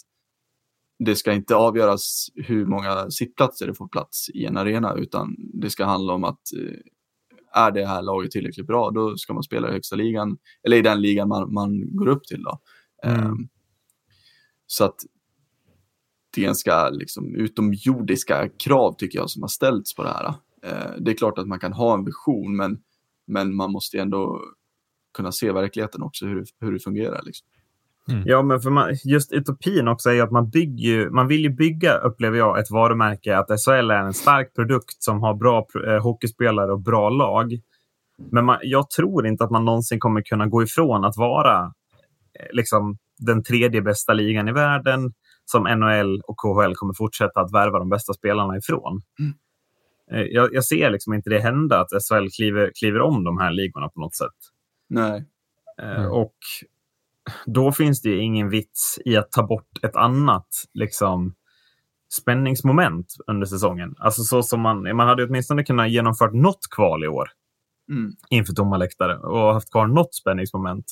det ska inte avgöras hur många sittplatser det får plats i en arena, utan det ska handla om att eh, är det här laget tillräckligt bra, då ska man spela i högsta ligan, eller i den ligan man, man går upp till. Då. Mm. Så att det är ganska liksom, utomjordiska krav tycker jag som har ställts på det här. Eh, det är klart att man kan ha en vision, men, men man måste ändå kunna se verkligheten också, hur, hur det fungerar. Liksom. Mm. Ja, men för man, just utopin också är att man, bygger, man vill ju bygga, upplever jag, ett varumärke att SHL är en stark produkt som har bra eh, hockeyspelare och bra lag. Men man, jag tror inte att man någonsin kommer kunna gå ifrån att vara eh, liksom, den tredje bästa ligan i världen som NHL och KHL kommer fortsätta att värva de bästa spelarna ifrån. Mm. Eh, jag, jag, ser liksom inte det hända att SHL kliver, kliver om de här ligorna på något sätt. Nej. Mm. Och då finns det ingen vits i att ta bort ett annat liksom, spänningsmoment under säsongen. Alltså så som man, man hade åtminstone kunnat genomfört något kval i år mm. inför tomma läktare och haft kvar något spänningsmoment.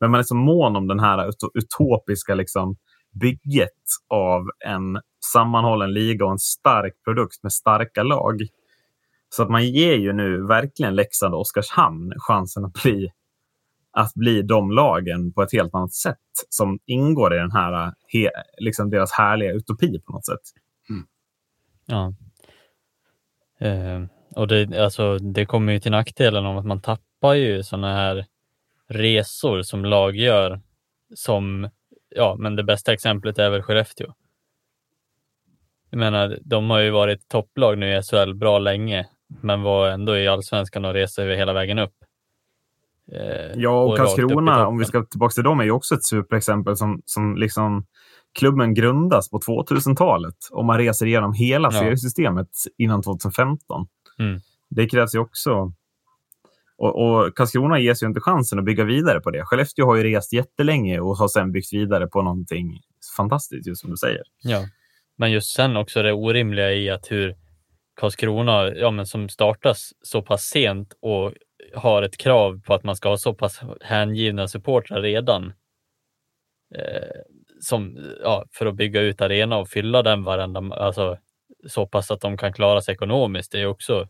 Men man är så mån om den här utopiska liksom, bygget av en sammanhållen liga och en stark produkt med starka lag. Så att man ger ju nu verkligen Leksand och Oskarshamn chansen att bli, att bli de lagen på ett helt annat sätt som ingår i den här, he, liksom deras härliga utopi på något sätt. Mm. Ja. Eh, och det, alltså, det kommer ju till nackdelen om att man tappar ju sådana här resor som lag gör som ja, men det bästa exemplet är väl Skellefteå. Jag menar, de har ju varit topplag nu i SHL bra länge, men var ändå i allsvenskan och reste hela vägen upp. Eh, ja, och, och Karlskrona, om vi ska tillbaka till dem, är ju också ett superexempel som, som liksom klubben grundas på 2000-talet och man reser igenom hela ja. seriesystemet innan 2015. Mm. Det krävs ju också och, och Karlskrona ges ju inte chansen att bygga vidare på det. Skellefteå har ju rest jättelänge och har sen byggt vidare på någonting fantastiskt, just som du säger. Ja, men just sen också det orimliga i att hur Karlskrona, ja, men som startas så pass sent och har ett krav på att man ska ha så pass hängivna supportrar redan. Eh, som, ja, för att bygga ut arena och fylla den varenda, alltså så pass att de kan klara sig ekonomiskt. Det är också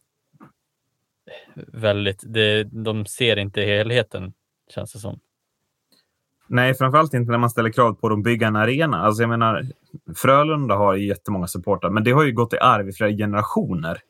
väldigt, det, de ser inte helheten känns det som. Nej, framförallt inte när man ställer krav på att bygga en arena. Alltså jag menar, Frölunda har ju jättemånga supportrar, men det har ju gått i arv i flera generationer.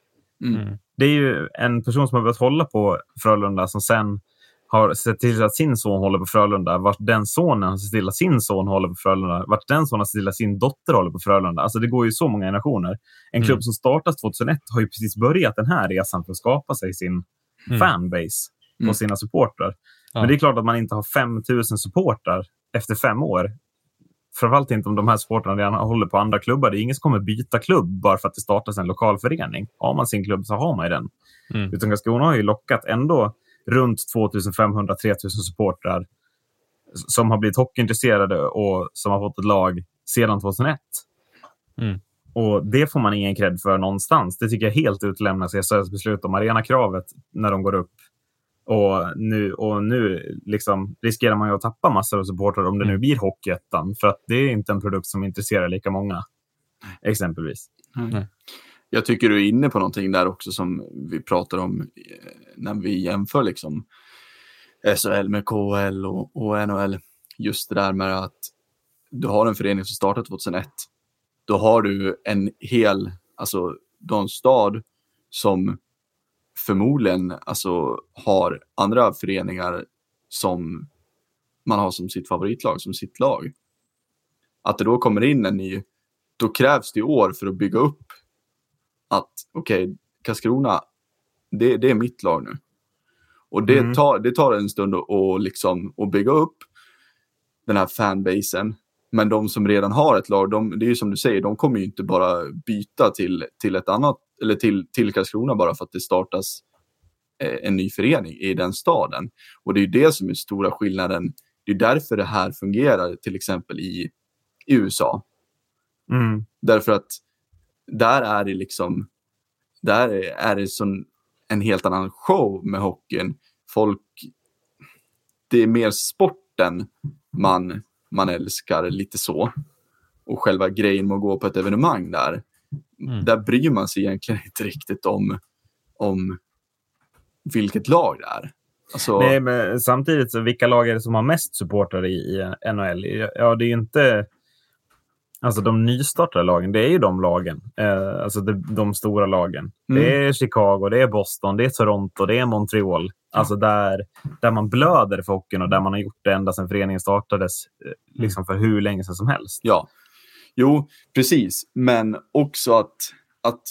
Mm. Det är ju en person som har börjat hålla på Frölunda som sen har sett till att sin son håller på Frölunda, vart den sonen har sett till att sin son håller på Frölunda, vart den sonen har sett till att sin dotter håller på Frölunda. Alltså det går ju så många generationer. En mm. klubb som startas 2001 har ju precis börjat den här resan för att skapa sig sin mm. fanbase och mm. sina supportrar. Ja. Men det är klart att man inte har 5000 supportrar efter fem år. Framförallt inte om de här supportrarna redan håller på andra klubbar. Det är ingen som kommer byta klubb bara för att det startas en lokal förening. Har man sin klubb så har man ju den. Mm. Utan Karlskrona har ju lockat ändå runt 2500-3000 supportrar som har blivit hockeyintresserade och som har fått ett lag sedan 2001. Mm. Och Det får man ingen cred för någonstans. Det tycker jag helt utlämnas i SHLs beslut om arenakravet när de går upp. Och nu, och nu liksom riskerar man ju att tappa massor av supportrar om det nu Mm. blir Hockeyettan. För att det är inte en produkt som intresserar lika många. Exempelvis. Jag tycker du är inne på någonting där också som vi pratar om eh, när vi jämför liksom SHL med KHL och, och NHL. Just det där med att du har en förening som startade 2001. Då har du en hel, alltså du har en stad som förmodligen alltså, har andra föreningar som man har som sitt favoritlag, som sitt lag. Att det då kommer in en ny, då krävs det år för att bygga upp att okej, Karlskrona, det, det är mitt lag nu. Och det, Mm. tar, det tar en stund att, att liksom, att bygga upp den här fanbasen. Men de som redan har ett lag, de, det är ju som du säger, de kommer ju inte bara byta till, till ett annat, eller till, till Karlskrona bara för att det startas eh, en ny förening i den staden. Och det är ju det som är stora skillnaden. Det är därför det här fungerar till exempel i, i USA. Mm. Därför att där är det liksom, där är det som en helt annan show med hockeyn. Folk, det är mer sporten man, man älskar lite så. Och själva grejen med att gå på ett evenemang där, Mm. där bryr man sig egentligen inte riktigt om, om vilket lag det är. Alltså, Nej, men samtidigt, så vilka lag är det som har mest supportrar i, i NHL? Ja, det är ju inte... Alltså de nystartade lagen, det är ju de lagen. Eh, alltså de, de stora lagen. Mm. Det är Chicago, det är Boston, det är Toronto, det är Montreal. Alltså där, där man blöder för hockeyn och där man har gjort det ända sedan föreningen startades. eh, Liksom för hur länge sedan som helst. Ja, jo, precis. Men också att, att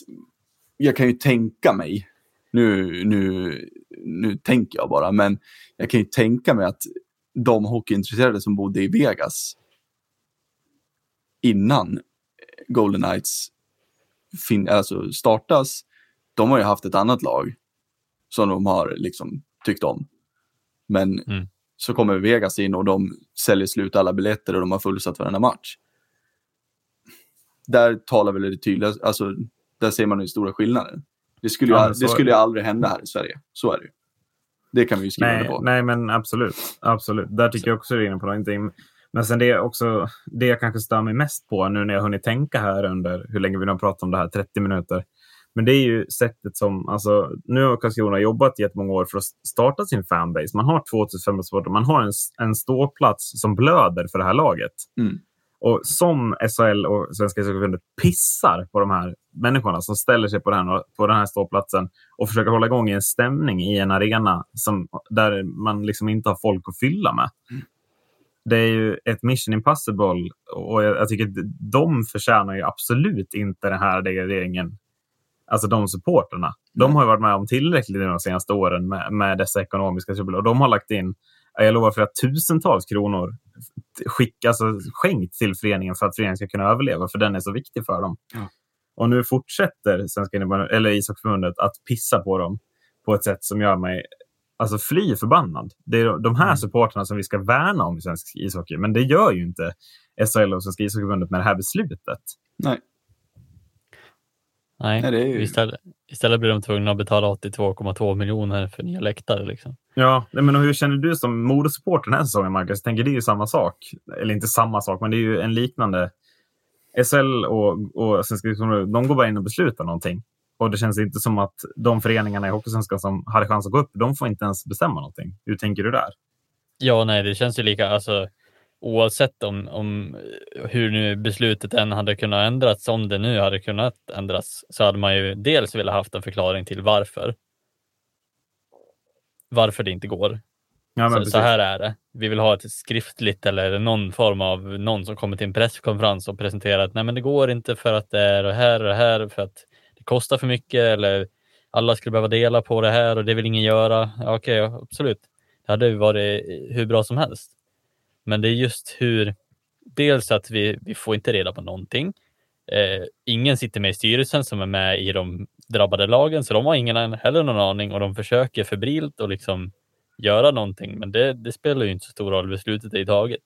jag kan ju tänka mig, nu, nu, nu tänker jag bara, men jag kan ju tänka mig att de hockeyintresserade som bodde i Vegas innan Golden Knights fin- alltså startas, de har ju haft ett annat lag som de har liksom tyckt om. Men Mm. så kommer Vegas in och de säljer slut alla biljetter och de har fullsatt varenda match. Där talar väl det tydliga, alltså där ser man den stora skillnaden. Det skulle, ju, Ja, så det skulle ju aldrig hända här i Sverige. Så är det ju. Det kan vi ju skriva Nej, på. nej, men absolut. absolut. Där tycker jag också du är inne på någonting. Men sen det också det jag kanske stör mig mest på nu när jag hunnit tänka här under hur länge vi nu har pratat om det här, 30 minuter. Men det är ju sättet som, alltså nu har Karlskrona jobbat jättemånga år för att starta sin fanbase. Man har 2500 supportrar, man har en, en ståplats som blöder för det här laget. Mm. Och som SHL och Svenska ishockeyförbundet pissar på de här människorna som ställer sig på den, här, på den här ståplatsen och försöker hålla igång en stämning i en arena som, där man liksom inte har folk att fylla med. Det är ju ett mission impossible och jag, jag tycker att de förtjänar ju absolut inte den här degraderingen. Alltså de supporterna. De har ju varit med om tillräckligt de senaste åren med, med dessa ekonomiska trubbel och de har lagt in, jag lovar flera tusentals kronor skick, alltså, skänkt till föreningen för att föreningen ska kunna överleva, för den är så viktig för dem. Ja. Och nu fortsätter Svenska eller ishockeyförbundet att pissa på dem på ett sätt som gör mig alltså, fly förbannad. Det är de här Mm. supporterna som vi ska värna om i svensk ishockey, men det gör ju inte SHL och Svenska ishockeyförbundet med det här beslutet. Nej. Nej, Nej, det är ju- istället, istället blir de tvungna att betala 82,2 miljoner för nya läktare. Liksom. Ja, men hur känner du som Modosupporter den här säsongen, Marcus? Tänker det är ju samma sak. Eller inte samma sak, men det är ju en liknande. SL och, och Svenska de går bara in och beslutar någonting. Och det känns inte som att de föreningarna i Hockeysvenskan som hade chans att gå upp, de får inte ens bestämma någonting. Hur tänker du där? Ja, nej, det känns ju lika. Alltså, oavsett om, om hur nu beslutet än hade kunnat ändras, om det nu hade kunnat ändras, så hade man ju dels velat haft en förklaring till varför. Varför det inte går. Ja, så, så här är det. Vi vill ha ett skriftligt eller någon form av någon som kommer till en presskonferens och presenterar att nej, men det går inte för att det är det här och det här för att det kostar för mycket eller alla skulle behöva dela på det här och det vill ingen göra. Ja, Okej, absolut. Det hade ju varit hur bra som helst. Men det är just hur, dels att vi, vi får inte reda på någonting. Eh, ingen sitter med i styrelsen som är med i de drabbade lagen, så de har ingen heller någon aning och de försöker febrilt och liksom göra någonting, men det, det spelar ju inte så stor roll. Beslutet är taget.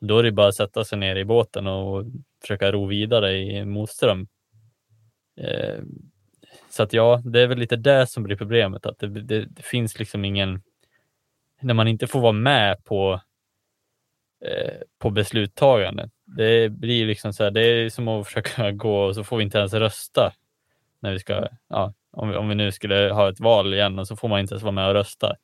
Då är det bara att sätta sig ner i båten och försöka ro vidare i motström. Eh, så att ja, det är väl lite det som blir problemet, att det, det, det finns liksom ingen, när man inte får vara med på, på besluttagande. Det blir liksom så här, det är som att försöka <laughs> gå och så får vi inte ens rösta när vi ska, ja, om vi, om vi nu skulle ha ett val igen och så får man inte ens vara med och rösta.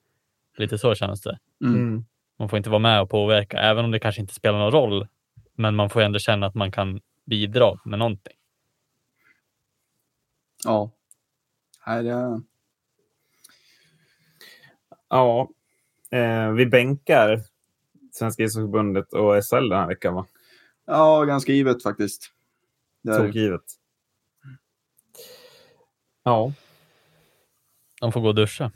Lite så känns det. Mm. Mm. Man får inte vara med och påverka, även om det kanske inte spelar någon roll. Men man får ändå känna att man kan bidra med någonting. Ja. Nej, det... Ja, eh, vi bänkar Svenska ishockeyförbundet och SHL den här veckan, va? ja, ganska givet faktiskt. Tokgivet. Ja, De får gå och duscha.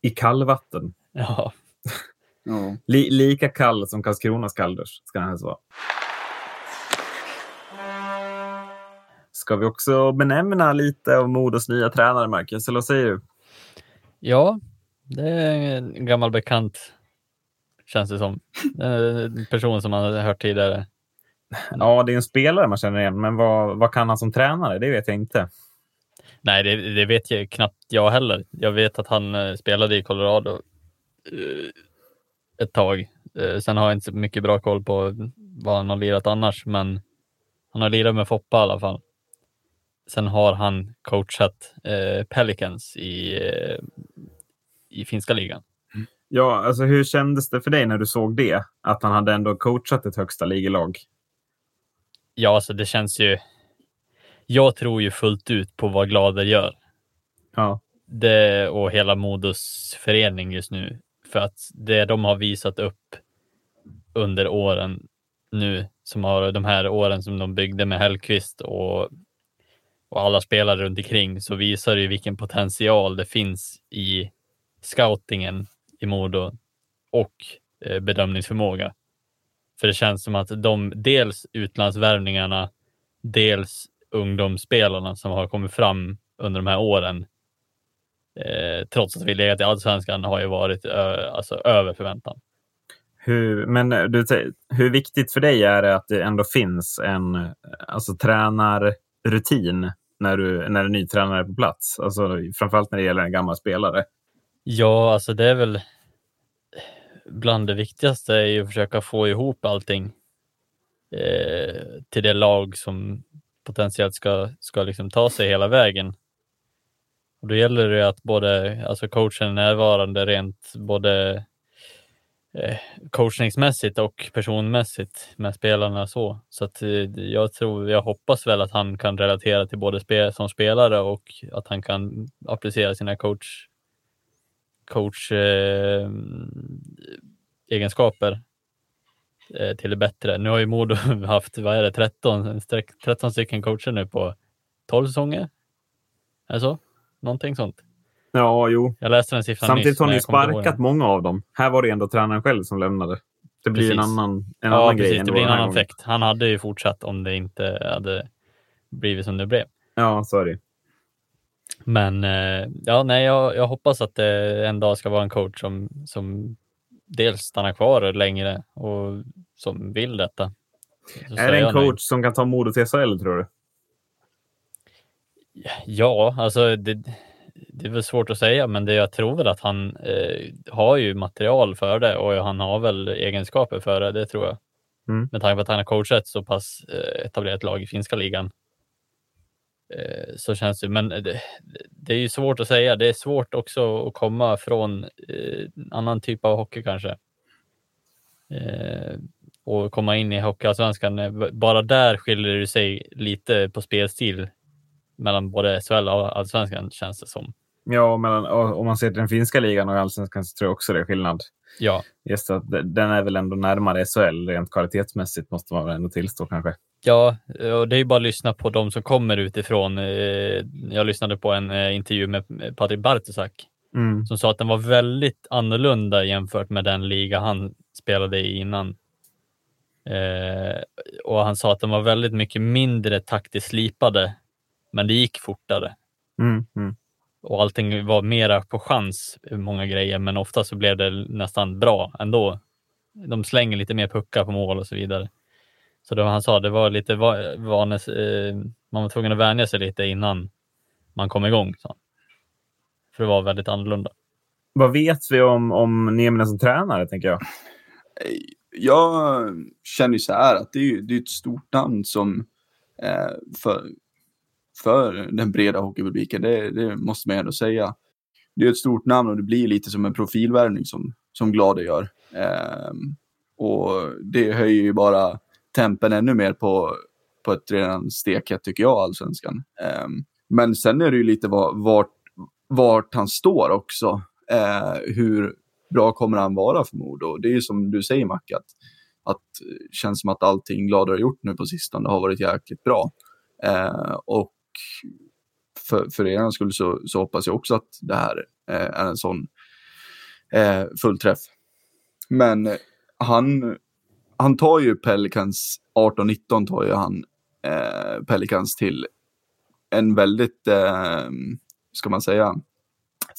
i kallvatten. Ja, Ja. Li lika kall som Karlskronas kalldusch ska den helst vara. Ska vi också benämna lite av Modos nya tränare, Marcus? Eller vad säger du? ja det är en gammal bekant känns det som. En person som man har hört tidigare. Ja, det är en spelare man känner igen, men vad, vad kan han som tränare? Det vet jag inte. Nej, det, det vet jag knappt jag heller. Jag vet att han eh, spelade i Colorado eh, ett tag. Eh, sen har jag inte så mycket bra koll på vad han har lirat annars, men han har lirat med Foppa i alla fall. Sen har han coachat eh, Pelicans i, eh, i finska ligan. Ja, alltså hur kändes det för dig när du såg det? Att han hade ändå coachat ett högsta ligelag? Ja, alltså det känns ju. Jag tror ju fullt ut på vad Glader gör. Ja. det och hela Modos förening just nu. För att det de har visat upp under åren nu, som har de här åren som de byggde med Hellqvist och, och alla spelare runt omkring, så visar det ju vilken potential det finns i scoutingen i Modo och eh, bedömningsförmåga. För det känns som att de, dels utlandsvärvningarna, dels ungdomsspelarna som har kommit fram under de här åren, eh, trots att vi legat i allsvenskan, har ju varit ö, alltså, över förväntan. Hur, men eh, du, hur viktigt för dig är det att det ändå finns en eh, alltså, tränarrutin när du när en ny tränare är på plats? Alltså, framförallt när det gäller en gammal spelare. Ja, alltså det är väl bland det viktigaste är ju att försöka få ihop allting eh, till det lag som potentiellt ska, ska liksom ta sig hela vägen. Och då gäller det att både alltså coachen är närvarande rent både eh, coachningsmässigt och personmässigt med spelarna så. Så att eh, jag tror, jag hoppas väl att han kan relatera till både spe, som spelare och att han kan applicera sina coach coach eh, egenskaper eh, till det bättre. Nu har ju Modo <laughs> haft, vad är det, 13, streck- 13 stycken coacher nu på 12 säsonger. Är det så? Någonting sånt. Ja, jo. Jag läste den siffran Samtidigt nyss, har ni sparkat många av dem. Här var det ändå tränaren själv som lämnade. Det blir en Precis. annan, en Ja, annan grej. precis. än Det blir en annan effekt. Han hade ju fortsatt om det inte hade blivit som det blev. Ja, så är det. Men eh, ja, nej, jag, jag hoppas att det en dag ska vara en coach som, som dels stannar kvar längre och som vill detta. Så Är det en jag nej. coach som kan ta Modo till SHL, tror du? Ja, alltså det, det är väl svårt att säga, men det, jag tror väl att han eh, har ju material för det och han har väl egenskaper för det, det tror jag. Mm. Med tanke på att han har coachat så pass eh, etablerat lag i finska ligan. Eh, så känns det, men det, det är ju svårt att säga. Det är svårt också att komma från eh, annan typ av hockey kanske. Eh, och komma in i Hockeyallsvenskan. eh, Bara där skiljer det sig lite på spelstil mellan både SHL och Allsvenskan känns det som. Ja, mellan, om man ser till den finska ligan och allsvenskan så tror jag också det är skillnad. Ja, Just att de- den är väl ändå närmare SHL rent kvalitetsmässigt måste man väl ändå tillstå kanske. Ja och det är ju bara att lyssna på de som kommer utifrån. Eh, Jag lyssnade på en eh, intervju med Patrik Bartosak Mm. som sa att den var väldigt annorlunda jämfört med den liga han spelade i innan. Eh, och han sa att de var väldigt mycket mindre taktiskt slipade, men det gick fortare. Mm. Mm. och allting var mera på chans, många grejer, men ofta så blev det nästan bra ändå. De slänger lite mer puckar på mål och så vidare. Så det var, han sa det var lite va- vanes, eh, man var tvungen att vänja sig lite innan man kom igång. Så. För det var väldigt annorlunda. Vad vet vi om, om Nieminen som tränare, tänker jag? Jag känner ju så här att det är, ju, det är ett stort namn som eh, för, för den breda hockeypubliken, det, det måste man ändå säga. Det är ett stort namn och det blir lite som en profilvärvning som, som Glade gör. Eh, och det höjer ju bara tempen ännu mer på, på ett redan stekhett, tycker jag, allsvenskan. Ehm, men sen är det ju lite var, vart, vart han står också. Eh, hur bra kommer han vara för Modo? Det är ju som du säger, Mac, att, att det känns som att allting Glader har gjort nu på sistone har varit jäkligt bra. Eh, och för, för er skull så, så hoppas jag också att det här eh, är en sån eh, fullträff. Men han, han tar ju Pelicans, 18-19 tar ju han eh, Pelicans till en väldigt, eh, ska man säga,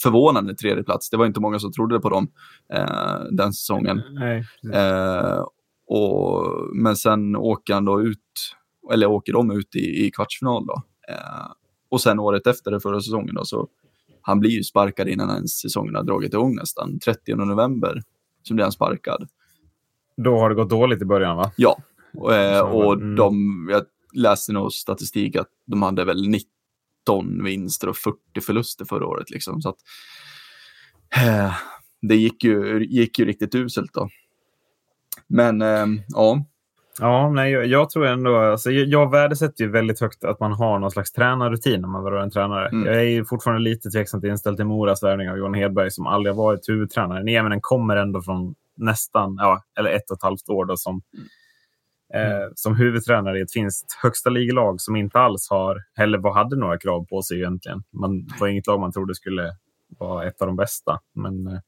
förvånande tredje plats. Det var inte många som trodde på dem eh, den säsongen. Nej. Eh, och, men sen åker han då ut, eller åker de ut i, i kvartsfinal då. Eh, och sen året efter det förra säsongen då, så han blir ju sparkad innan ens säsongen har dragit igång nästan. 30 november så blir han sparkad. Då har det gått dåligt i början, va? Ja, och, eh, och mm. de, jag läste nog statistik att de hade väl 19 vinster och 40 förluster förra året. Liksom, så att, eh, det gick ju, gick ju riktigt uselt då. Men eh, ja, Ja, nej, jag, jag tror ändå... Alltså, jag, jag värdesätter ju väldigt högt att man har någon slags tränarrutin när man värvar en tränare. Mm. Jag är ju fortfarande lite tveksamt inställd till Moras värvning av Johan Hedberg som aldrig har varit huvudtränare. Nieminen kommer ändå från nästan, ja, eller ett och ett halvt år då, som, eh, som huvudtränare i ett finskt högsta ligelag som inte alls har, eller vad hade några krav på sig egentligen. Man det var inget lag man trodde skulle vara ett av de bästa. Men, eh,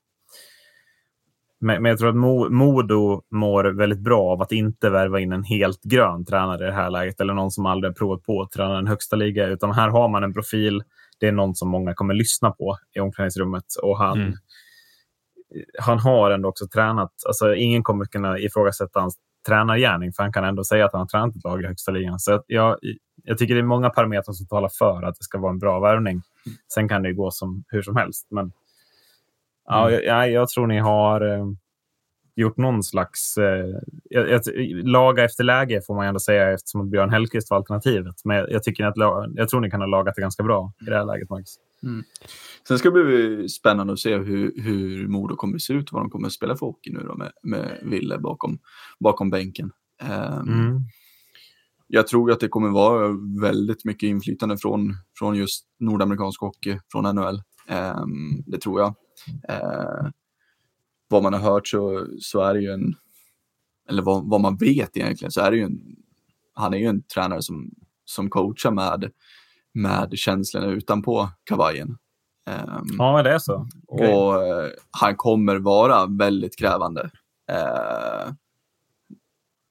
men, men jag tror att Mo, Modo mår väldigt bra av att inte värva in en helt grön tränare i det här läget eller någon som aldrig provat på att träna en högsta liga. Utan här har man en profil. Det är någon som många kommer lyssna på i omklädningsrummet och han, Mm. Han har ändå också tränat. Alltså, ingen kommer kunna ifrågasätta hans tränargärning för han kan ändå säga att han har tränat ett lag i högsta ligan. Så jag, jag tycker det är många parametrar som talar för att det ska vara en bra värvning. Sen kan det gå som, hur som helst. Men ja, jag, jag, tror ni har eh, gjort någon slags... Eh, jag, jag, laga efter läge får man ändå säga eftersom Björn Hellkvist var alternativet. Men jag, tycker att, jag tror ni kan ha lagat det ganska bra i det här läget, Max. Sen ska det bli spännande att se hur, hur Modo kommer att se ut, vad de kommer att spela för hockey nu då med, med Ville bakom, bakom bänken. Ehm, Mm. Jag tror att det kommer vara väldigt mycket inflytande från, från just nordamerikansk hockey, från NHL. Ehm, det tror jag. Ehm, vad man har hört så, så är det ju en, eller vad, vad man vet egentligen, så är det ju en, han är ju en tränare som, som coachar med, med känslorna utanpå kavajen. Ehm, Ja, det är så. Okej. och eh, han kommer vara väldigt krävande. Eh,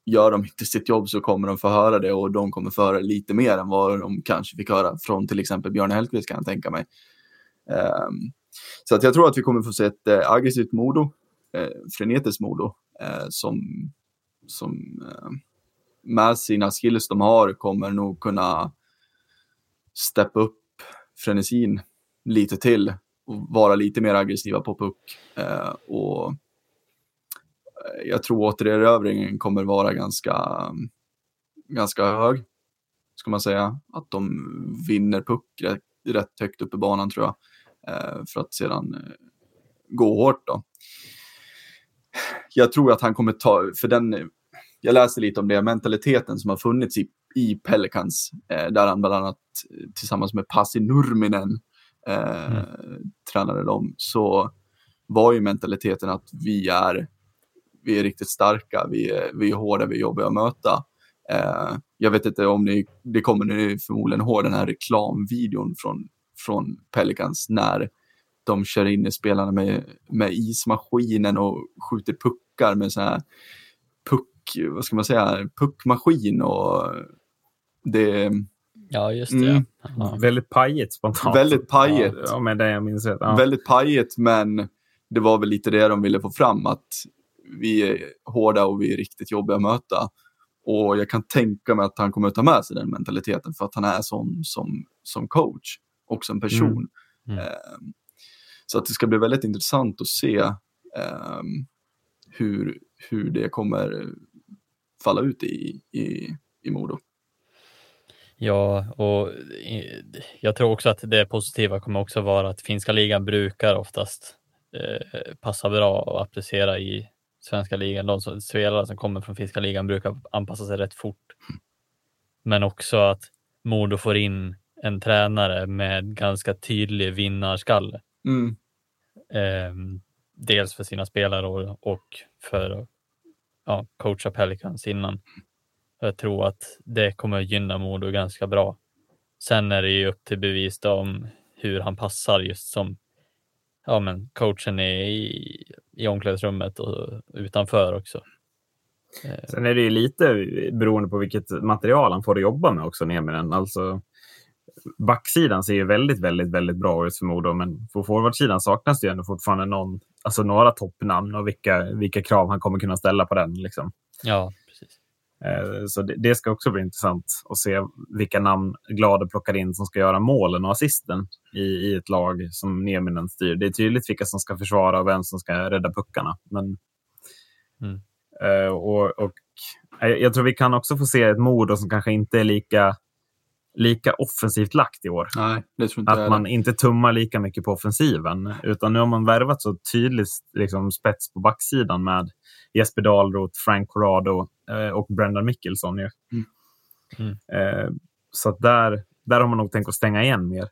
gör de inte sitt jobb så kommer de få höra det och de kommer få höra lite mer än vad de kanske fick höra från till exempel Björn Hellkvist kan jag tänka mig. Eh, så att jag tror att vi kommer få se ett eh, aggressivt Modo, frenetiskt Modo, som, som med sina skills de har kommer nog kunna steppa upp frenesin lite till och vara lite mer aggressiva på puck. Eh, och eh, jag tror återerövringen kommer vara ganska, ganska hög, ska man säga. Att de vinner puck rätt, rätt högt upp i banan tror jag. Eh, för att sedan eh, gå hårt då. Jag tror att han kommer ta, för den, jag läste lite om det, mentaliteten som har funnits i, i Pelicans, eh, där han bland annat eh, tillsammans med Pasi Nurminen eh, tränade dem, så var ju mentaliteten att vi är, vi är riktigt starka, vi är, vi är hårda, vi är jobbiga att möta. Eh, jag vet inte om ni, det kommer ni förmodligen ihåg den här reklamvideon från, från Pelicans när de kör in i spelarna med, med ismaskinen och skjuter puckar med så här puck, vad ska man säga, puckmaskin och det Ja, just det. Mm. Ja. Väldigt pajigt spontant. Väldigt pajigt. Ja, med det jag minns rätt. Ja. Väldigt pajigt, men det var väl lite det de ville få fram, att vi är hårda och vi är riktigt jobbiga att möta. Och jag kan tänka mig att han kommer att ta med sig den mentaliteten för att han är sån som, som coach och som person. Mm. Eh, så att det ska bli väldigt intressant att se eh, hur, hur det kommer falla ut i, i, i Modo. Ja, och jag tror också att det positiva kommer också vara att finska ligan brukar oftast eh, passa bra och applicera i svenska ligan. De som, spelare som kommer från finska ligan brukar anpassa sig rätt fort. Men också att Modo får in en tränare med ganska tydlig vinnarskalle. Mm. Eh, dels för sina spelare och, och för att ja, coacha Pelicans innan. Jag tror att det kommer gynna Modo ganska bra. Sen är det ju upp till bevis om hur han passar just som ja, men coachen är i, i omklädningsrummet och utanför också. Eh, Sen är det ju lite beroende på vilket material han får jobba med också, Nieminen. Alltså, backsidan ser ju väldigt, väldigt, väldigt bra ut för Modo, men på forwardsidan saknas det ju ändå fortfarande någon, alltså några toppnamn och vilka, vilka krav han kommer kunna ställa på den. Liksom. ja, Så det, ska också bli intressant att se vilka namn Glade plockar in som ska göra målen och assisten i, i ett lag som Nieminen styr. Det är tydligt vilka som ska försvara och vem som ska rädda puckarna. Men, Mm. eh, och, och, eh, jag tror vi kan också få se ett Modo som kanske inte är lika, lika offensivt lagt i år. Nej, det tror inte Att man inte tummar lika mycket på offensiven. Utan nu har man värvat så tydligt liksom, spets på backsidan med Jesper Dahlroth, Frank Corrado eh, och Brendan Mickelson. Ju. Mm. Mm. Eh, så att där, där har man nog tänkt att stänga igen mer.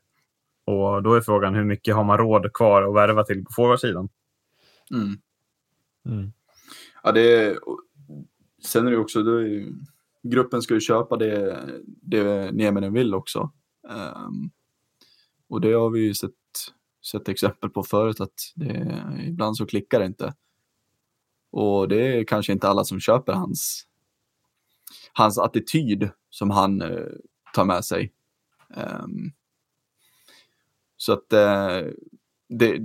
Och då är frågan hur mycket har man råd kvar att värva till på forwardsidan? Mm. Mm. Ja, det är, sen är det också, då är, gruppen ska ju köpa det, det Nieminen vill också. Ehm, och det har vi ju sett, sett exempel på förut att det, ibland så klickar det inte. Och det är kanske inte alla som köper hans, hans attityd som han eh, tar med sig. Um, så att eh, det,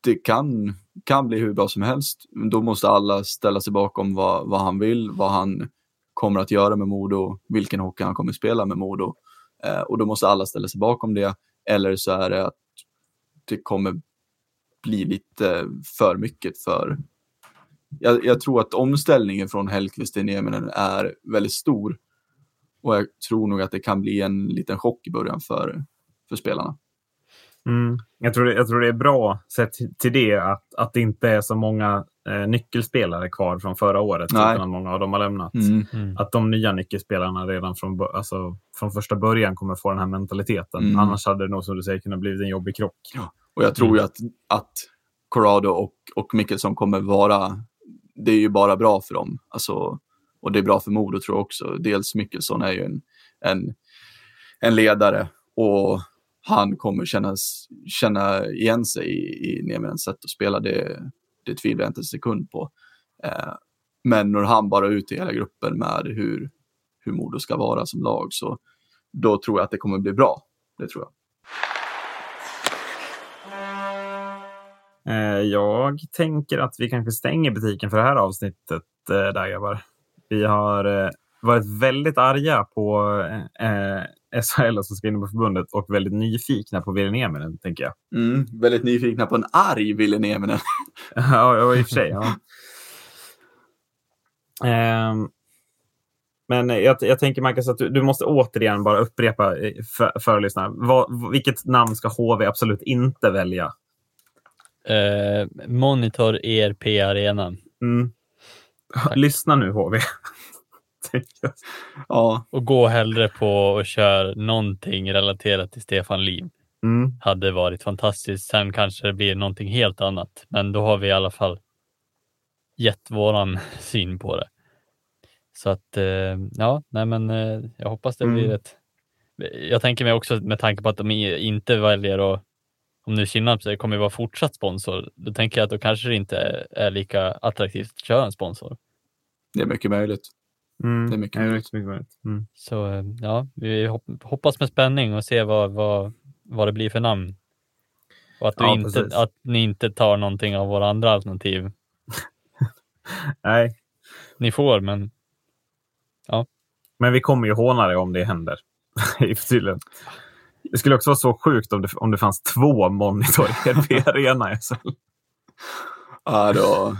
det kan, kan bli hur bra som helst. Men Då måste alla ställa sig bakom vad, vad han vill, vad han kommer att göra med Modo, vilken hockey han kommer att spela med Modo. Eh, och då måste alla ställa sig bakom det. Eller så är det att det kommer bli lite eh, för mycket för... Jag, jag tror att omställningen från Hellkvist till Nieminen är väldigt stor. Och jag tror nog att det kan bli en liten chock i början för, för spelarna. Mm. Jag, tror det, jag tror det är bra sett till det att, att det inte är så många eh, nyckelspelare kvar från förra året. Nej. Utan många av dem har lämnat. Mm. Att de nya nyckelspelarna redan från, alltså, från första början kommer få den här mentaliteten. Mm. Annars hade det nog som du säger kunnat bli en jobbig krock. Och jag tror Mm. ju att, att Corrado och, och Mickelson kommer vara, det är ju bara bra för dem. Alltså, och det är bra för Modo tror jag också. Dels Mickelson är ju en, en, en ledare och han kommer kännas, känna igen sig i, i Nieminens sätt att spela. Det, det tvivlar jag inte en sekund på. Eh, men når han bara ut i hela gruppen med hur, hur Modo ska vara som lag så då tror jag att det kommer bli bra. Det tror jag. Jag tänker att vi kanske stänger butiken för det här avsnittet eh, där grabbar. Vi har eh, varit väldigt arga på eh, SHL, som ska in på förbundet, och väldigt nyfikna på Ville Nieminen, tänker jag. Mm, väldigt nyfikna på en arg Ville Nieminen. <laughs> ja, i och för sig. Ja. Ehm, men jag, jag tänker Marcus att du, du måste återigen bara upprepa eh, för, för lyssnarna. Vilket namn ska HV absolut inte välja? Eh, Monitor ERP Arena. Mm. Lyssna nu HV. <laughs> Ja, Och gå hellre på och kör någonting relaterat till Stefan Liv. mm. Hade varit fantastiskt. Sen kanske det blir någonting helt annat. Men då har vi i alla fall gett våran <laughs> syn på det. Så att eh, ja, nej men eh, jag hoppas det blir Mm. ett. Jag tänker mig också med tanke på att de inte väljer att om nu Kinnarp säger kommer vara fortsatt sponsor, då tänker jag att då kanske det inte är, lika attraktivt att köra en sponsor. det är mycket möjligt. Mm. Det är mycket Ja, möjligt. mycket möjligt. Mm. Så eh, ja, vi hop- hoppas med spänning och se vad, vad, vad det blir för namn. Och att, du Ja, inte, precis. att ni inte tar någonting av våra andra alternativ. <laughs> Nej, Ni får, men Men vi kommer ju håna det om det händer. <laughs> Tydligen. Det skulle också vara så sjukt om det, om det fanns två Monitor ERP-arena i SHL. <laughs> Ja, då,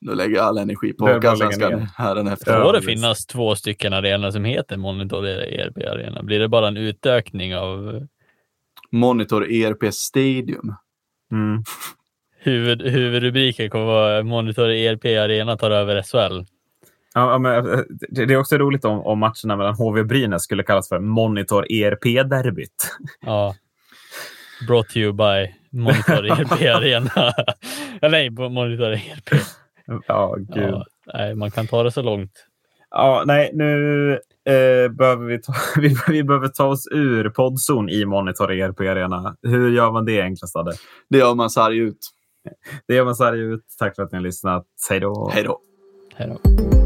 då lägger jag all energi på Hockeyallsvenskan hädanefter. Får det finnas två stycken arenor som heter Monitor ERP Arena? Blir det bara en utökning av Monitor ERP Stadium. Mm. huvud, huvudrubriken kommer vara Monitor ERP Arena tar över SHL? Ja, men, eh, det är också roligt om, om matcherna mellan HV och Brynäs skulle kallas för Monitor ERP-derbyt. Ja. Brought to you by Monitor <laughs> ERP Arena. <laughs> Nej, Monitor ERP. Ja, gud. Ja, nej, man kan ta det så långt. Ja, nej, nu eh, behöver vi ta, <laughs> vi, vi behöver ta oss ur poddzon i Monitor ERP Arena. Hur gör man det enklast? Adde? Det gör man sarg ut. Det gör man här ut. Tack för att ni har lyssnat. Hej då! Hej då. Hej då.